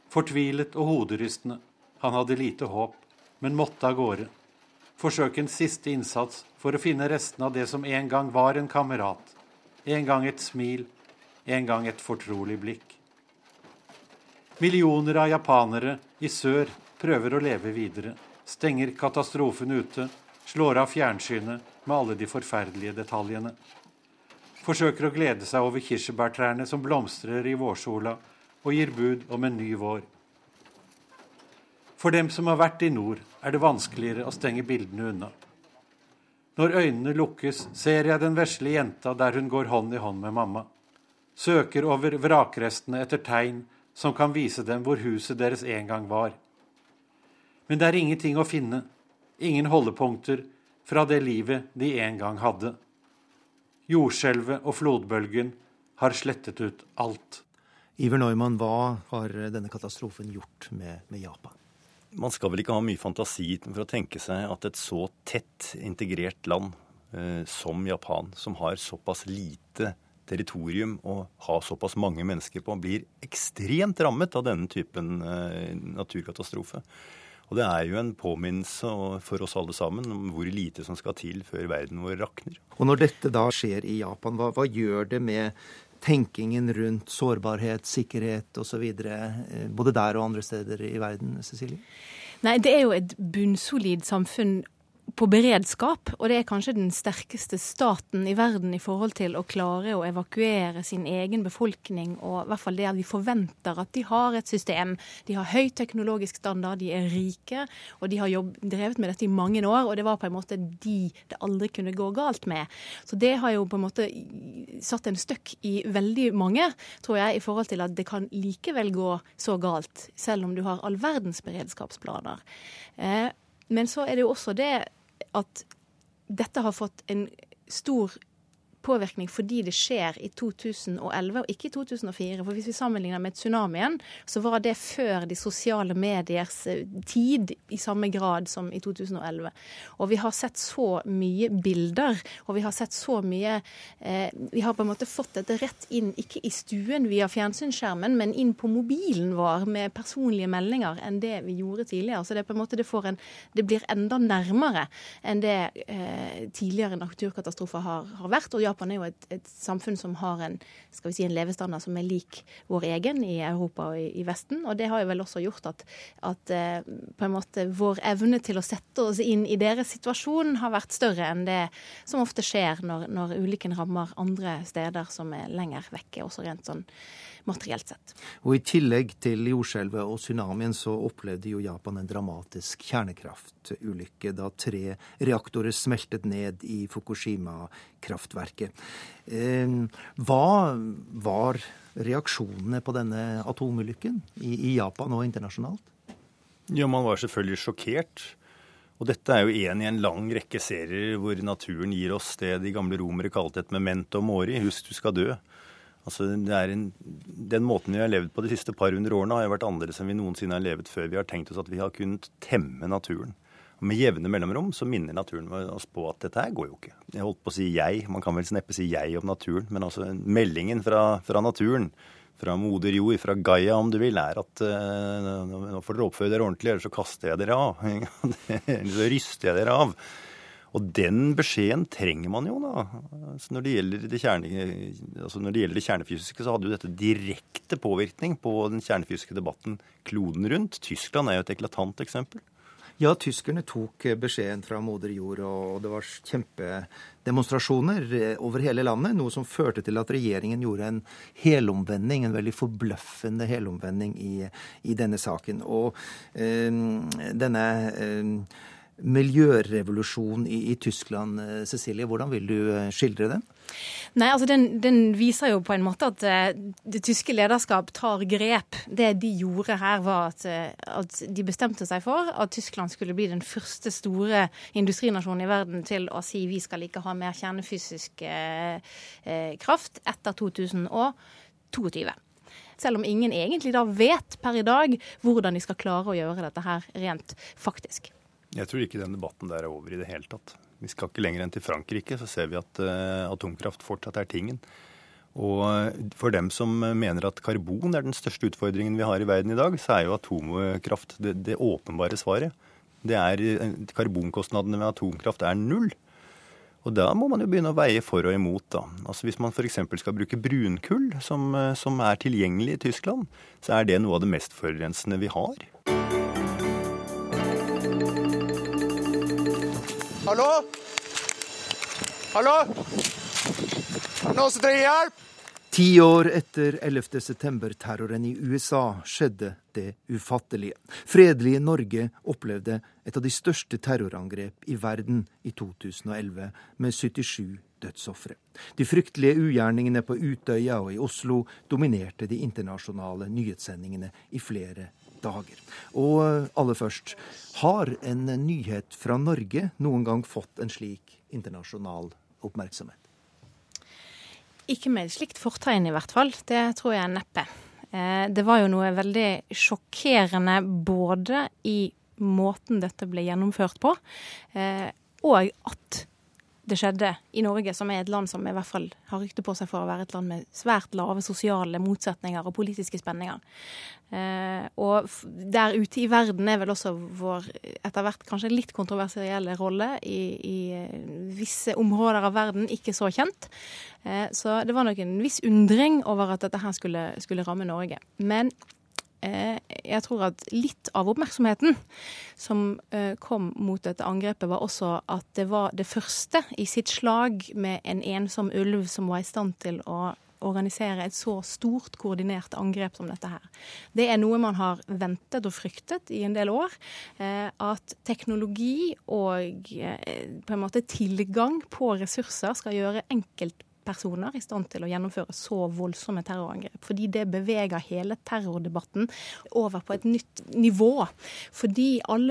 Fortvilet og hoderystende. Han hadde lite håp, men måtte av gårde. Forsøke en siste innsats for å finne restene av det som en gang var en kamerat en gang et smil, en gang et fortrolig blikk. Millioner av japanere i sør prøver å leve videre, stenger katastrofen ute, slår av fjernsynet med alle de forferdelige detaljene. Forsøker å glede seg over kirsebærtrærne som blomstrer i vårsola og gir bud om en ny vår. For dem som har vært i nord, er det vanskeligere å stenge bildene unna. Når øynene lukkes, ser jeg den vesle jenta der hun går hånd i hånd med mamma. Søker over vrakrestene etter tegn som kan vise dem hvor huset deres en gang var. Men det er ingenting å finne, ingen holdepunkter fra det livet de en gang hadde. Jordskjelvet og flodbølgen har slettet ut alt. Iver Neumann, hva har denne katastrofen gjort med, med Japan? Man skal vel ikke ha mye fantasi for å tenke seg at et så tett integrert land eh, som Japan, som har såpass lite territorium og har såpass mange mennesker på, blir ekstremt rammet av denne typen eh, naturkatastrofe. Og det er jo en påminnelse for oss alle sammen om hvor lite som skal til før verden vår rakner. Og når dette da skjer i Japan, hva, hva gjør det med tenkingen rundt sårbarhet, sikkerhet osv. Eh, både der og andre steder i verden, Cecilie? Nei, det er jo et bunnsolid samfunn på beredskap, og det er kanskje den sterkeste staten i verden i forhold til å klare å evakuere sin egen befolkning, og i hvert fall det at vi forventer at de har et system. De har høy teknologisk standard, de er rike, og de har jobb, drevet med dette i mange år, og det var på en måte de det aldri kunne gå galt med. Så det har jo på en måte satt en støkk i veldig mange, tror jeg, i forhold til at det kan likevel gå så galt, selv om du har all verdens beredskapsplaner. Eh, men så er det jo også det at dette har fått en stor påvirkning fordi det skjer i 2011 og ikke i 2004. For Hvis vi sammenligner med tsunamien, så var det før de sosiale mediers eh, tid i samme grad som i 2011. Og vi har sett så mye bilder, og vi har sett så mye eh, Vi har på en måte fått dette rett inn, ikke i stuen via fjernsynsskjermen, men inn på mobilen vår med personlige meldinger enn det vi gjorde tidligere. Så det, er på en måte, det, en, det blir enda nærmere enn det eh, tidligere naturkatastrofer har, har vært. og Japan er jo et, et, samfunn som har en, skal vi si, en levestandard som er lik vår egen i Europa og i, i Vesten. Og det har jo vel også gjort at, at eh, måte vår evne til å sette oss inn i deres situasjon har vært større enn det som ofte skjer når, når ulykken rammer andre steder som er lenger vekke, også rent sånn materielt sett. Og I tillegg til jordskjelvet og tsunamien så opplevde jo Japan en dramatisk kjernekraftulykke da tre reaktorer smeltet ned i Fukushima-kraftverket. Eh, hva var reaksjonene på denne atomulykken i Japan og internasjonalt? Ja, Man var selvfølgelig sjokkert. Og dette er jo én i en lang rekke serier hvor naturen gir oss det de gamle romere kalte et memento mori, husk du skal dø. Altså, en, den måten vi har levd på de siste par hundre årene, har jo vært annerledes enn vi noensinne har levet før vi har tenkt oss at vi har kunnet temme naturen. Og Med jevne mellomrom så minner naturen oss på at dette her går jo ikke. Jeg holdt på å si jeg, man kan vel neppe si jeg om naturen, men altså meldingen fra, fra naturen, fra moder jord, fra Gaia om du vil, er at uh, nå får dere oppføre dere ordentlig, ellers så kaster jeg dere av. Eller så ryster jeg dere av. Og den beskjeden trenger man jo, da. Altså når, det det kjerne, altså når det gjelder det kjernefysiske, så hadde jo dette direkte påvirkning på den kjernefysiske debatten kloden rundt. Tyskland er jo et eklatant eksempel. Ja, tyskerne tok beskjeden fra moder jord, og det var kjempedemonstrasjoner over hele landet. Noe som førte til at regjeringen gjorde en helomvending, en veldig forbløffende helomvending i, i denne saken. Og øh, denne eh, miljørevolusjon i, i, Tyskland. Eh, Cecilie, hvordan vil du eh, skildre den? Nei, altså den, den, viser jo på en måte at uh, det tyske lederskap tar grep. Det de gjorde her, var at, at, de bestemte seg for at Tyskland skulle bli den første store industrinasjonen i verden til å si vi skal ikke ha mer kjernefysisk kraft etter 2022. Selv om ingen egentlig da vet per i dag hvordan de skal klare å gjøre dette her rent faktisk. Jeg tror ikke den debatten der er over i det hele tatt. Vi skal ikke lenger enn til Frankrike, så ser vi at uh, atomkraft fortsatt er tingen. Og eh, for dem som mener at karbon er den største utfordringen vi har i verden i dag, så er jo atomkraft det, det åpenbare svaret. Det er, eh, Karbonkostnadene ved atomkraft er null. Og da må man jo begynne å veie for og imot. da. Altså Hvis man f.eks. skal bruke brunkull, som, som er tilgjengelig i Tyskland, så er det noe av det mest forurensende vi har. Hallo? Hallo? Noen som trenger hjelp? Ti år etter 11. september-terroren i USA skjedde det ufattelige. Fredelige Norge opplevde et av de største terrorangrep i verden i 2011, med 77 dødsofre. De fryktelige ugjerningene på Utøya og i Oslo dominerte de internasjonale nyhetssendingene i flere dager. Og eh, aller først, har en nyhet fra Norge noen gang fått en slik internasjonal oppmerksomhet? Ikke med et slikt fortegn, i hvert fall. Det tror jeg neppe. Eh, det var jo noe veldig sjokkerende både i måten dette ble gjennomført på, eh, og at det skjedde i Norge, som er et land som i hvert fall har rykte på seg for å være et land med svært lave sosiale motsetninger og politiske spenninger. Eh, og der ute i verden er vel også vår etter hvert kanskje litt kontroversielle rolle i, i eh, visse områder av verden ikke så kjent. Eh, så det var nok en viss undring over at dette her skulle, skulle ramme Norge. Men jeg tror at litt av oppmerksomheten som eh, kom mot dette angrepet, var også at det var det første i sitt slag med en ensom ulv som var i stand til å organisere et så stort, koordinert angrep som dette her. Det er noe man har ventet og fryktet i en del år. Eh, at teknologi og på en måte tilgang på ressurser skal gjøre enkelt personer i stand til å gjennomføre så voldsomme terrorangrep. Fordi det beveger hele terrordebatten over på et nytt nivå. Fordi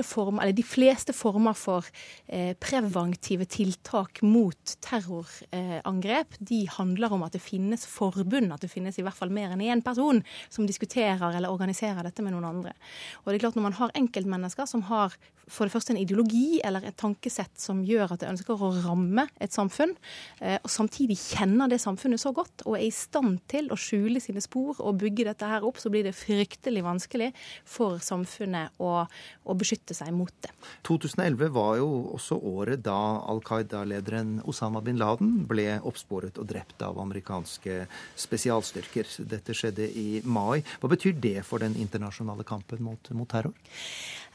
former, de fleste former for eh, preventive tiltak mot terrorangrep, de handler om at det finnes forbund, at det finnes i hvert fall mer enn én person som diskuterer eller organiserer dette med noen andre. Og det er klart Når man har enkeltmennesker som har for det første en ideologi eller et tankesett som gjør at det ønsker å ramme et samfunn, eh, og samtidig kjenner det samfunnet så godt og er i stand til å skjule sine spor og bygge dette her opp, så blir det fryktelig vanskelig for samfunnet å, å beskytte seg mot det. 2011 var jo også året da Al Qaida-lederen Osama bin Laden ble oppsporet og drept av amerikanske spesialstyrker. Dette skjedde i mai. Hva betyr det for den internasjonale kampen mot, mot terror?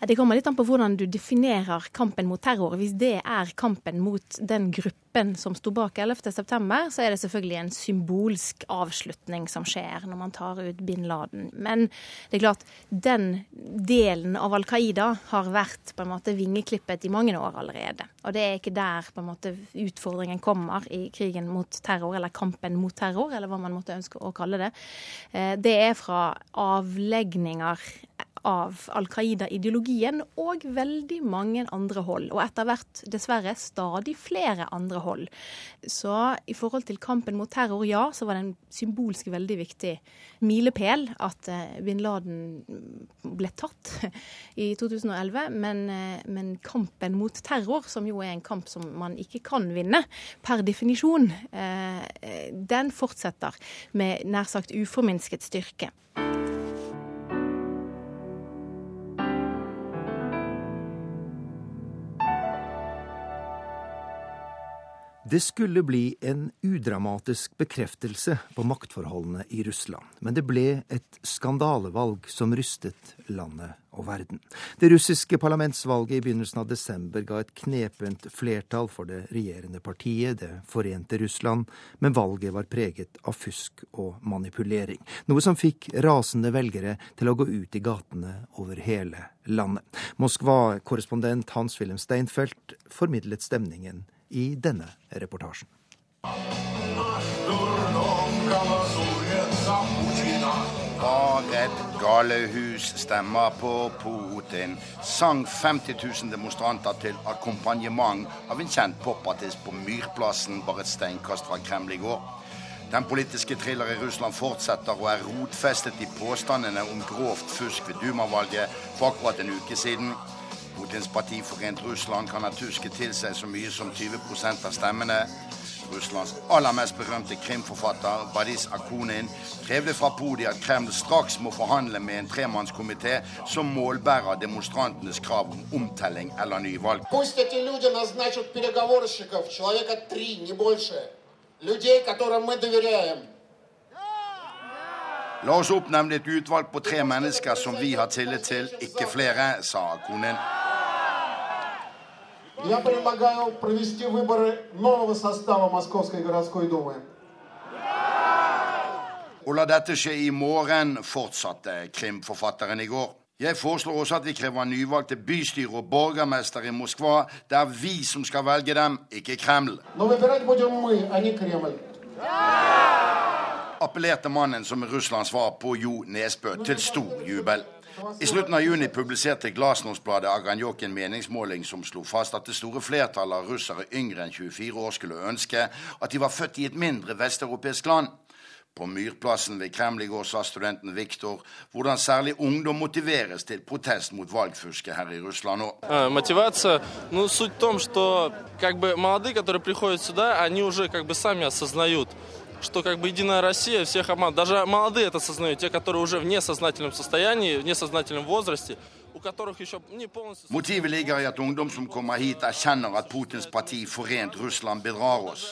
Det kommer litt an på hvordan du definerer kampen mot terror. Hvis det er kampen mot den gruppen som sto bak 11.9, så er det selvfølgelig en symbolsk avslutning som skjer når man tar ut bin Laden. Men det er klart, den delen av Al Qaida har vært på en måte vingeklippet i mange år allerede. Og det er ikke der på en måte utfordringen kommer i krigen mot terror, eller kampen mot terror, eller hva man måtte ønske å kalle det. Eh, det er fra avlegninger av Al Qaida-ideologien og veldig mange andre hold. Og etter hvert dessverre stadig flere andre hold. Så i forhold til kampen mot terror, ja, så var det en symbolsk veldig viktig milepæl at eh, bin Laden ble tatt i 2011. Men, eh, men, kampen mot terror, som jo er en kamp som man ikke kan vinne per definisjon, eh, den fortsetter med nær sagt uforminsket styrke. Det skulle bli en udramatisk bekreftelse på maktforholdene i Russland, men det ble et skandalevalg som rystet landet og verden. Det russiske parlamentsvalget i begynnelsen av desember ga et knepent flertall for det regjerende partiet, Det forente Russland, men valget var preget av fusk og manipulering. Noe som fikk rasende velgere til å gå ut i gatene over hele landet. Moskva-korrespondent Hans-Wilhelm Steinfeld formidlet stemningen i denne reportasjen. Et redd, galehus, stemmer på Putin. Sang 50 000 demonstranter til akkompagnement av en kjent popartist på Myrplassen, bare et steinkast fra Kreml i går. Den politiske thriller i Russland fortsetter og er rotfestet i påstandene om grovt fusk ved Duma-valget for akkurat en uke siden. Putins parti Forent Russland kan ha tusket til seg så mye som 20% av stemmene. Russlands aller mest berømte krimforfatter Badis Akunin krevde fra podiet at Kreml straks må forhandle med en tremannskomité som målbærer demonstrantenes krav om omtelling eller nyvalg. La oss oppnevne et utvalg på tre mennesker som vi har tillit til, ikke flere, sa Akunin. Я предлагаю провести выборы нового состава Московской городской думы. Og la dette skje i morgen, fortsatte krimforfatteren i går. Jeg foreslår også at vi krever nyvalg til bystyre og borgermester i Moskva. Det er vi som skal velge dem, ikke Kreml. Но выбирать будем мы, а не Кремль. Appellerte mannen som er Russlands svar på Jo Nesbø til stor jubel. I slutten av juni publiserte Glasnosbladet Aganjok en meningsmåling som slo fast at det store flertallet av russere yngre enn 24 år skulle ønske at de var født i et mindre vesteuropeisk land. På Myrplassen ved Kreml i går sa studenten Viktor hvordan særlig ungdom motiveres til protest mot valgfusket her i Russland nå. Мотивация, ну, суть в том, что как бы молодые, которые приходят сюда, они уже как бы сами осознают, что как бы Единая Россия всех обманывает. Даже молодые это осознают, те, которые уже в несознательном состоянии, в несознательном возрасте, Motivet ligger i at ungdom som kommer hit, erkjenner at Putins parti Forent Russland bedrar oss.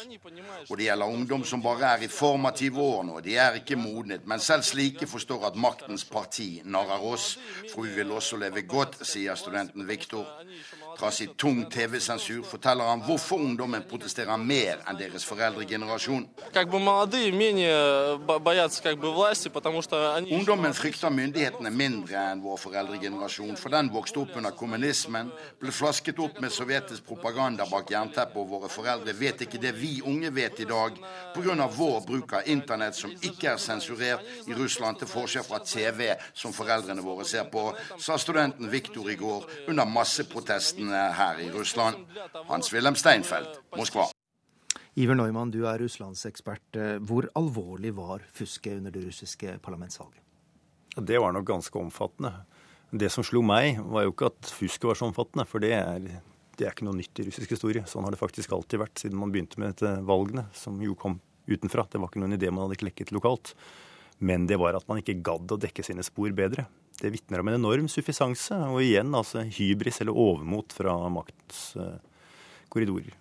Og det gjelder ungdom som bare er i formative år nå, de er ikke modnet. Men selv slike forstår at maktens parti narrer oss, for vi vil også leve godt, sier studenten Viktor. Fra sitt tung TV-sensur forteller han hvorfor ungdommen protesterer mer enn deres foreldregenerasjon. Ungdommen frykter myndighetene mindre enn vår foreldregenerasjon for den vokste opp under kommunismen, ble flasket opp med sovjetisk propaganda bak jernteppet, og våre foreldre vet ikke det vi unge vet i dag, pga. vår bruk av internett som ikke er sensurert i Russland, til forskjell fra TV som foreldrene våre ser på, sa studenten Viktor i går under masseprotestene her i Russland. Hans-Wilhelm Steinfeld, Moskva. Iver Neumann, du er russlandsekspert. Hvor alvorlig var fusket under det russiske parlamentsvalget? Det var nok ganske omfattende. Det som slo meg, var jo ikke at fusket var så omfattende, for det er, det er ikke noe nytt i russisk historie. Sånn har det faktisk alltid vært siden man begynte med dette valgene, som jo kom utenfra. Det var ikke noen idé man hadde klekket lokalt. Men det var at man ikke gadd å dekke sine spor bedre. Det vitner om en enorm suffisanse, og igjen altså hybris eller overmot fra maktens eh, korridorer.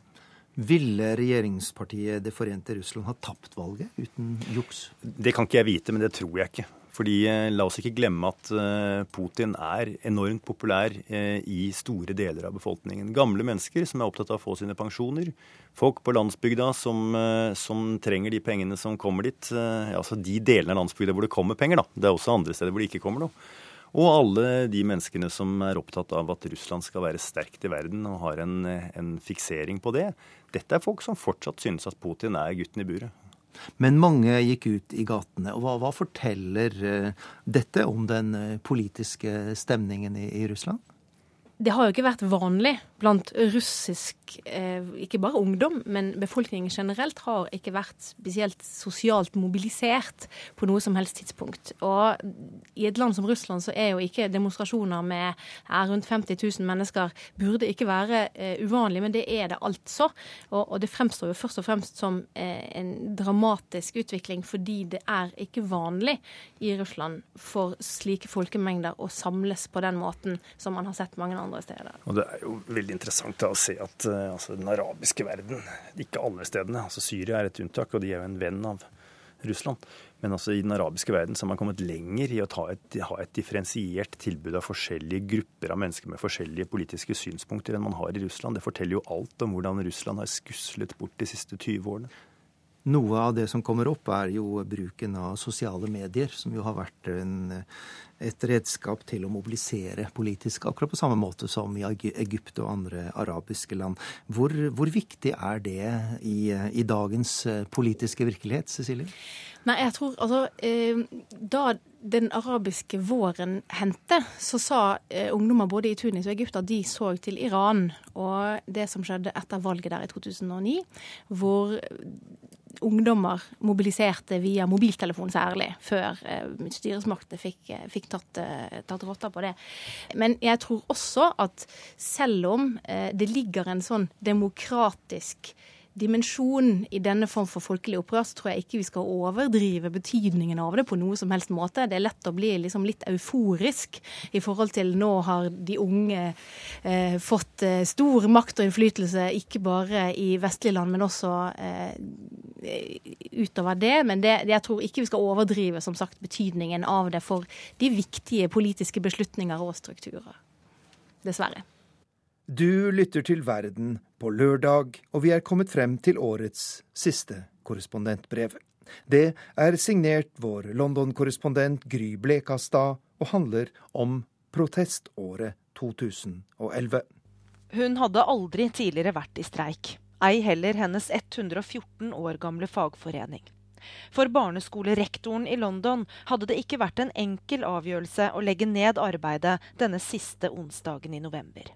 Ville regjeringspartiet Det forente Russland ha tapt valget uten juks? Det kan ikke jeg vite, men det tror jeg ikke. Fordi eh, La oss ikke glemme at eh, Putin er enormt populær eh, i store deler av befolkningen. Gamle mennesker som er opptatt av å få sine pensjoner. Folk på landsbygda som, som trenger de pengene som kommer dit. Altså de delene av landsbygda hvor det kommer penger, da. Det er også andre steder hvor det ikke kommer noe. Og alle de menneskene som er opptatt av at Russland skal være sterkt i verden og har en, en fiksering på det. Dette er folk som fortsatt synes at Putin er gutten i buret. Men mange gikk ut i gatene. og Hva, hva forteller eh, dette om den eh, politiske stemningen i, i Russland? Det har jo ikke vært vanlig blant russisk, eh, ikke bare ungdom, men befolkningen generelt har ikke vært spesielt sosialt mobilisert på noe som helst tidspunkt. Og i et land som Russland så er jo ikke demonstrasjoner med rundt 50 000 mennesker burde ikke være eh, uvanlig, men det er det altså. Og, og det fremstår jo først og fremst som eh, en dramatisk utvikling, fordi det er ikke vanlig i Russland for slike folkemengder å samles på den måten som man har sett mange andre andre steder. Og Det er jo veldig interessant å se at uh, altså, den arabiske verden, ikke alle stedene altså Syria er et unntak, og de er jo en venn av Russland. Men altså i den arabiske verden så har man kommet lenger i å et, ha et differensiert tilbud av forskjellige grupper av mennesker med forskjellige politiske synspunkter enn man har i Russland. Det forteller jo alt om hvordan Russland har skuslet bort de siste 20 årene. Noe av det som kommer opp, er jo bruken av sosiale medier, som jo har vært en, et redskap til å mobilisere politisk, akkurat på samme måte som i Egypt og andre arabiske land. Hvor, hvor viktig er det i, i, dagens politiske virkelighet, Cecilie? Nei, jeg tror altså eh, Da den arabiske våren hendte, så sa eh, ungdommer både i Tunis og Egypt at de så til Iran og det som skjedde etter valget der i 2009, hvor ungdommer mobiliserte via mobiltelefon særlig, før eh, styresmaktene fikk, eh, fikk tatt, eh, tatt rotta på det. Men jeg tror også at selv om det ligger en sånn demokratisk dimensjon i denne form for folkelig opprør, så tror jeg ikke vi skal overdrive betydningen av det på noe som helst måte. Det er lett å bli liksom litt euforisk i forhold til nå har de unge eh, fått eh, stor makt og innflytelse, ikke bare i vestlige land, men også eh, utover det. Men det, jeg tror ikke vi skal overdrive som sagt, betydningen av det for de viktige politiske beslutninger og strukturer. Dessverre. Du lytter til Verden på lørdag, og vi er kommet frem til årets siste korrespondentbrev. Det er signert vår London-korrespondent Gry Blekastad og handler om proteståret 2011. Hun hadde aldri tidligere vært i streik, ei heller hennes 114 år gamle fagforening. For barneskolerektoren i London hadde det ikke vært en enkel avgjørelse å legge ned arbeidet denne siste onsdagen i november.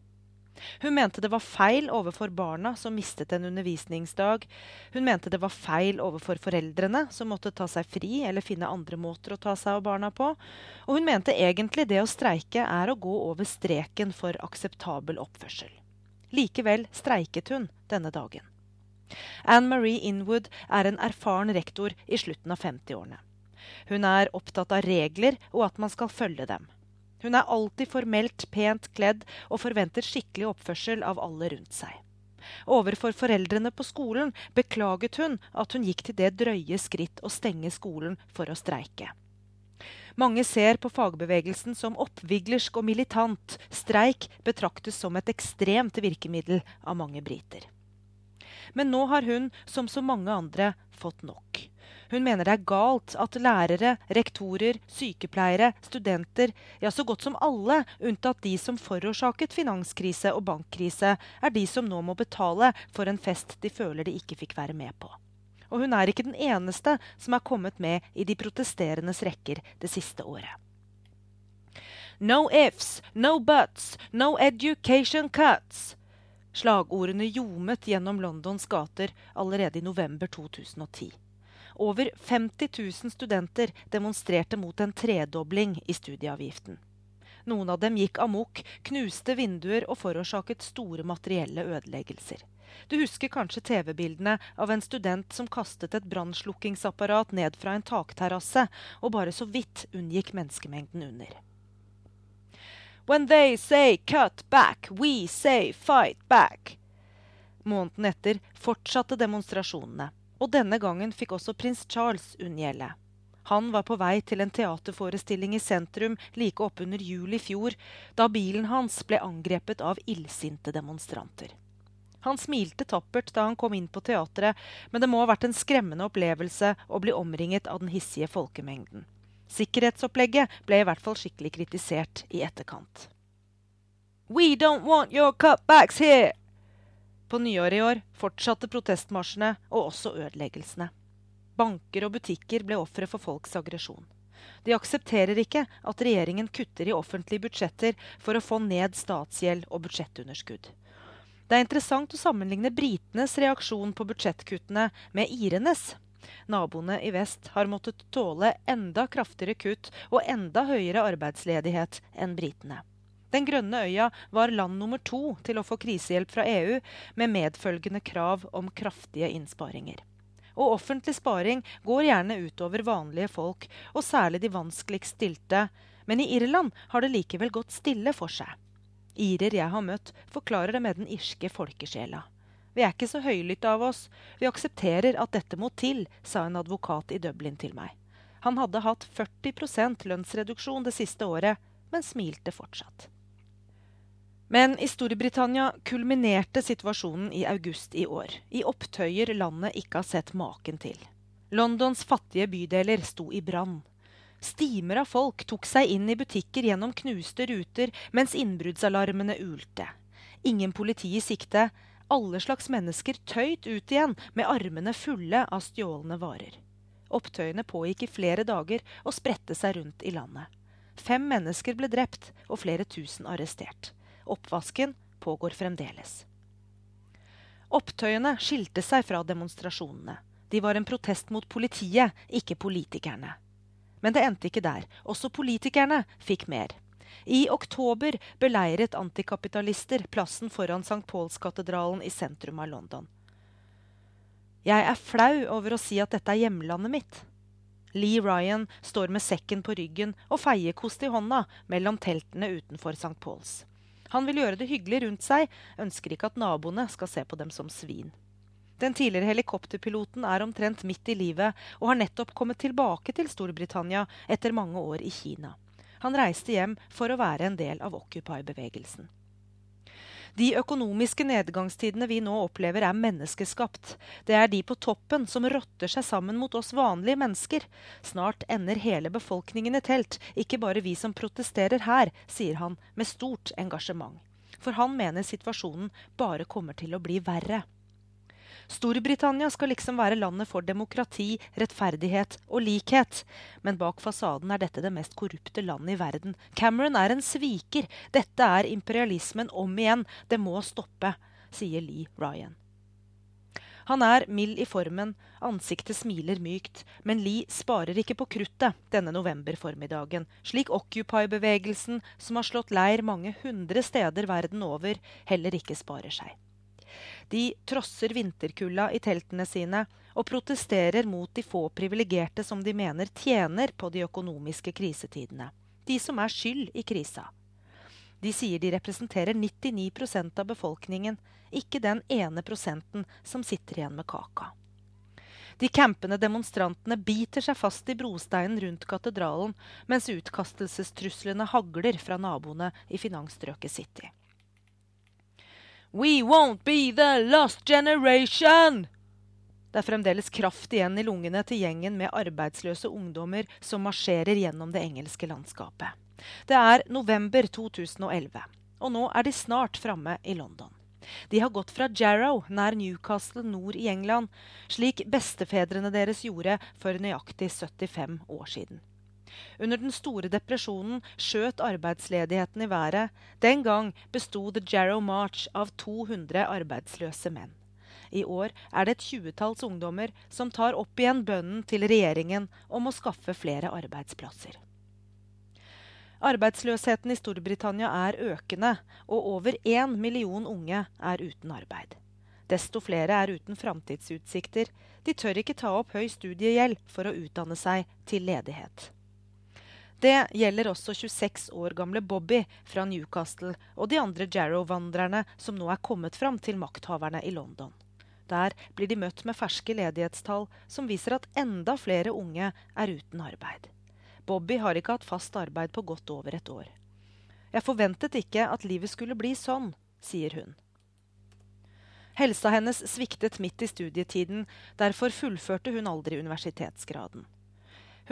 Hun mente det var feil overfor barna som mistet en undervisningsdag. Hun mente det var feil overfor foreldrene som måtte ta seg fri eller finne andre måter å ta seg av barna på. Og hun mente egentlig det å streike er å gå over streken for akseptabel oppførsel. Likevel streiket hun denne dagen. Anne Marie Inwood er en erfaren rektor i slutten av 50-årene. Hun er opptatt av regler og at man skal følge dem. Hun er alltid formelt pent kledd og forventer skikkelig oppførsel av alle rundt seg. Overfor foreldrene på skolen beklaget hun at hun gikk til det drøye skritt å stenge skolen for å streike. Mange ser på fagbevegelsen som oppviglersk og militant. Streik betraktes som et ekstremt virkemiddel av mange briter. Men nå har hun, som så mange andre, fått nok. Hun mener det er galt at lærere, rektorer, sykepleiere, studenter, ja så godt som alle, unntatt de som forårsaket finanskrise og bankkrise, er de som nå må betale for en fest de føler de ikke fikk være med på. Og hun er ikke den eneste som er kommet med i de protesterendes rekker det siste året. No ifs, no buts, no education cuts. Slagordene ljomet gjennom Londons gater allerede i november 2010. Over 50 000 studenter demonstrerte mot en tredobling i studieavgiften. Noen av dem gikk amok, knuste vinduer og forårsaket store materielle ødeleggelser. Du husker kanskje TV-bildene av en student som kastet et brannslukkingsapparat ned fra en takterrasse, og bare så vidt unngikk menneskemengden under. When they say cut back, we say fight back. Måneden etter fortsatte demonstrasjonene. Og denne gangen fikk også prins Charles unngjelde. Han var på vei til en teaterforestilling i sentrum like oppunder jul i fjor, da bilen hans ble angrepet av illsinte demonstranter. Han smilte tappert da han kom inn på teatret, men det må ha vært en skremmende opplevelse å bli omringet av den hissige folkemengden. Sikkerhetsopplegget ble i hvert fall skikkelig kritisert i etterkant. We don't want your cutbacks here! På nyåret i år fortsatte protestmarsjene og også ødeleggelsene. Banker og butikker ble ofre for folks aggresjon. De aksepterer ikke at regjeringen kutter i offentlige budsjetter for å få ned statsgjeld og budsjettunderskudd. Det er interessant å sammenligne britenes reaksjon på budsjettkuttene med irenes. Naboene i vest har måttet tåle enda kraftigere kutt og enda høyere arbeidsledighet enn britene. Den grønne øya var land nummer to til å få krisehjelp fra EU, med medfølgende krav om kraftige innsparinger. Og offentlig sparing går gjerne utover vanlige folk, og særlig de vanskeligst stilte. Men i Irland har det likevel gått stille for seg. Irer jeg har møtt, forklarer det med den irske folkesjela. Vi er ikke så høylytte av oss. Vi aksepterer at dette må til, sa en advokat i Dublin til meg. Han hadde hatt 40% lønnsreduksjon det siste året, men smilte fortsatt. Men i Storbritannia kulminerte situasjonen i august i år, i opptøyer landet ikke har sett maken til. Londons fattige bydeler sto i brann. Stimer av folk tok seg inn i butikker gjennom knuste ruter mens innbruddsalarmene ulte. Ingen politi i sikte. Alle slags mennesker tøyt ut igjen med armene fulle av stjålne varer. Opptøyene pågikk i flere dager og spredte seg rundt i landet. Fem mennesker ble drept og flere tusen arrestert. Oppvasken pågår fremdeles. Opptøyene skilte seg fra demonstrasjonene. De var en protest mot politiet, ikke politikerne. Men det endte ikke der. Også politikerne fikk mer. I oktober beleiret antikapitalister plassen foran St. Paulskatedralen i sentrum av London. Jeg er flau over å si at dette er hjemlandet mitt. Lee Ryan står med sekken på ryggen og feiekost i hånda mellom teltene utenfor St. Pauls. Han vil gjøre det hyggelig rundt seg, ønsker ikke at naboene skal se på dem som svin. Den tidligere helikopterpiloten er omtrent midt i livet og har nettopp kommet tilbake til Storbritannia etter mange år i Kina. Han reiste hjem for å være en del av Occupy-bevegelsen. De økonomiske nedgangstidene vi nå opplever, er menneskeskapt. Det er de på toppen som rotter seg sammen mot oss vanlige mennesker. Snart ender hele befolkningen i telt, ikke bare vi som protesterer her, sier han med stort engasjement. For han mener situasjonen bare kommer til å bli verre. Storbritannia skal liksom være landet for demokrati, rettferdighet og likhet. Men bak fasaden er dette det mest korrupte landet i verden. Cameron er en sviker. Dette er imperialismen om igjen. Det må stoppe, sier Lee Ryan. Han er mild i formen, ansiktet smiler mykt, men Lee sparer ikke på kruttet denne novemberformiddagen, slik Occupy-bevegelsen, som har slått leir mange hundre steder verden over, heller ikke sparer seg. De trosser vinterkulda i teltene sine og protesterer mot de få privilegerte som de mener tjener på de økonomiske krisetidene. De som er skyld i krisa. De sier de representerer 99% av befolkningen, ikke den ene prosenten som sitter igjen med kaka. De campende demonstrantene biter seg fast i brosteinen rundt katedralen, mens utkastelsestruslene hagler fra naboene i finansstrøket City. We won't be the lost generation! Det er fremdeles kraft igjen i lungene til gjengen med arbeidsløse ungdommer som marsjerer gjennom det engelske landskapet. Det er november 2011, og nå er de snart framme i London. De har gått fra Jarrow, nær Newcastle nord i England, slik bestefedrene deres gjorde for nøyaktig 75 år siden. Under den store depresjonen skjøt arbeidsledigheten i været. Den gang besto The Jarrow March av 200 arbeidsløse menn. I år er det et tjuetalls ungdommer som tar opp igjen bønnen til regjeringen om å skaffe flere arbeidsplasser. Arbeidsløsheten i Storbritannia er økende, og over én million unge er uten arbeid. Desto flere er uten framtidsutsikter. De tør ikke ta opp høy studiegjeld for å utdanne seg til ledighet. Det gjelder også 26 år gamle Bobby fra Newcastle og de andre Jarrow-vandrerne som nå er kommet fram til makthaverne i London. Der blir de møtt med ferske ledighetstall som viser at enda flere unge er uten arbeid. Bobby har ikke hatt fast arbeid på godt over et år. Jeg forventet ikke at livet skulle bli sånn, sier hun. Helsa hennes sviktet midt i studietiden, derfor fullførte hun aldri universitetsgraden.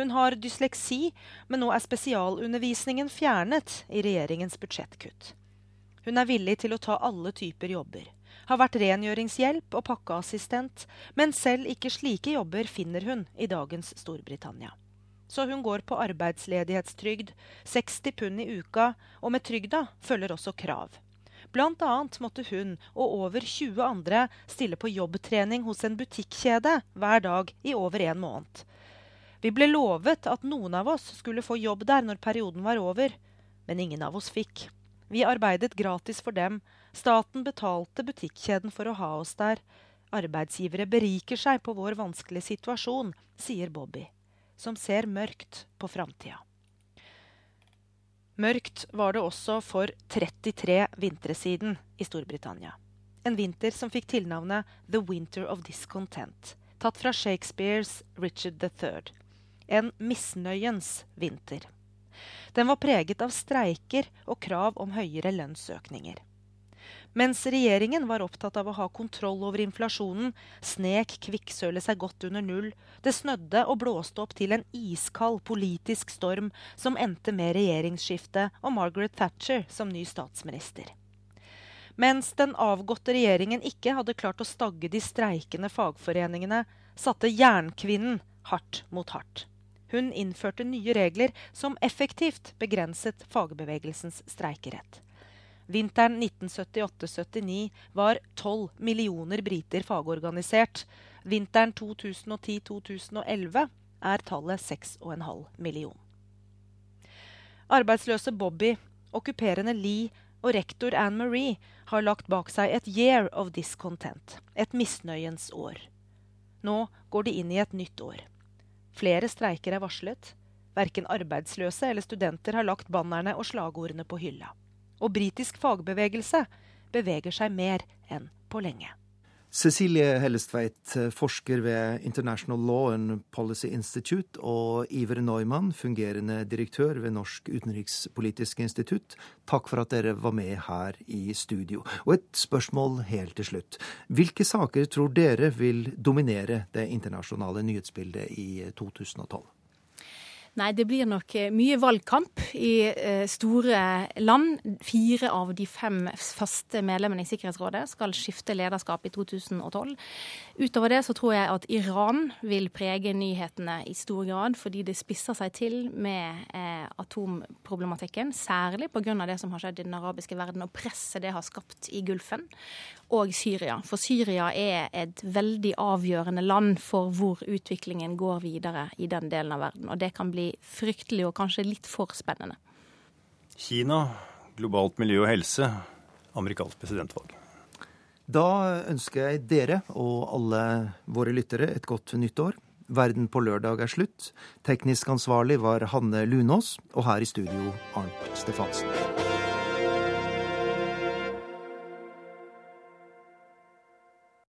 Hun har dysleksi, men nå er spesialundervisningen fjernet i regjeringens budsjettkutt. Hun er villig til å ta alle typer jobber. Har vært rengjøringshjelp og pakkeassistent, men selv ikke slike jobber finner hun i dagens Storbritannia. Så hun går på arbeidsledighetstrygd, 60 pund i uka, og med trygda følger også krav. Blant annet måtte hun og over 20 andre stille på jobbtrening hos en butikkjede hver dag i over en måned. Vi ble lovet at noen av oss skulle få jobb der når perioden var over, men ingen av oss fikk. Vi arbeidet gratis for dem. Staten betalte butikkjeden for å ha oss der. Arbeidsgivere beriker seg på vår vanskelige situasjon, sier Bobby, som ser mørkt på framtida. Mørkt var det også for 33 vintre siden i Storbritannia. En vinter som fikk tilnavnet The Winter of Discontent, tatt fra Shakespeares Richard III. En misnøyens vinter. Den var preget av streiker og krav om høyere lønnsøkninger. Mens regjeringen var opptatt av å ha kontroll over inflasjonen, snek kvikksølet seg godt under null. Det snødde og blåste opp til en iskald politisk storm som endte med regjeringsskifte og Margaret Thatcher som ny statsminister. Mens den avgåtte regjeringen ikke hadde klart å stagge de streikende fagforeningene, satte jernkvinnen hardt mot hardt. Hun innførte nye regler som effektivt begrenset fagbevegelsens streikerett. Vinteren 1978-79 var 12 millioner briter fagorganisert. Vinteren 2010-2011 er tallet 6,5 million. Arbeidsløse Bobby, okkuperende Lee og rektor Anne Marie har lagt bak seg et year of discontent, et misnøyens år. Nå går de inn i et nytt år. Flere streiker er varslet. Verken arbeidsløse eller studenter har lagt bannerne og slagordene på hylla og britisk fagbevegelse beveger seg mer enn på lenge. Cecilie Hellestveit, forsker ved International Law and Policy Institute, og Iver Neumann, fungerende direktør ved Norsk utenrikspolitisk institutt, takk for at dere var med her i studio. Og et spørsmål helt til slutt. Hvilke saker tror dere vil dominere det internasjonale nyhetsbildet i 2012? Nei, det blir nok eh, mye valgkamp i eh, store land. Fire av de fem faste medlemmene i Sikkerhetsrådet skal skifte lederskap i 2012. Utover det så tror jeg at Iran vil prege nyhetene i stor grad, fordi det spisser seg til med eh, atomproblematikken. Særlig pga. det som har skjedd i den arabiske verden, og presset det har skapt i Gulfen og Syria. For Syria er et veldig avgjørende land for hvor utviklingen går videre i den delen av verden. Og det kan bli fryktelig og kanskje litt for spennende. Kina, globalt miljø og helse, amerikansk presidentvalg. Da ønsker jeg dere og alle våre lyttere et godt nyttår. Verden på lørdag er slutt. Teknisk ansvarlig var Hanne Lunås, og her i studio Arnt Stefansen.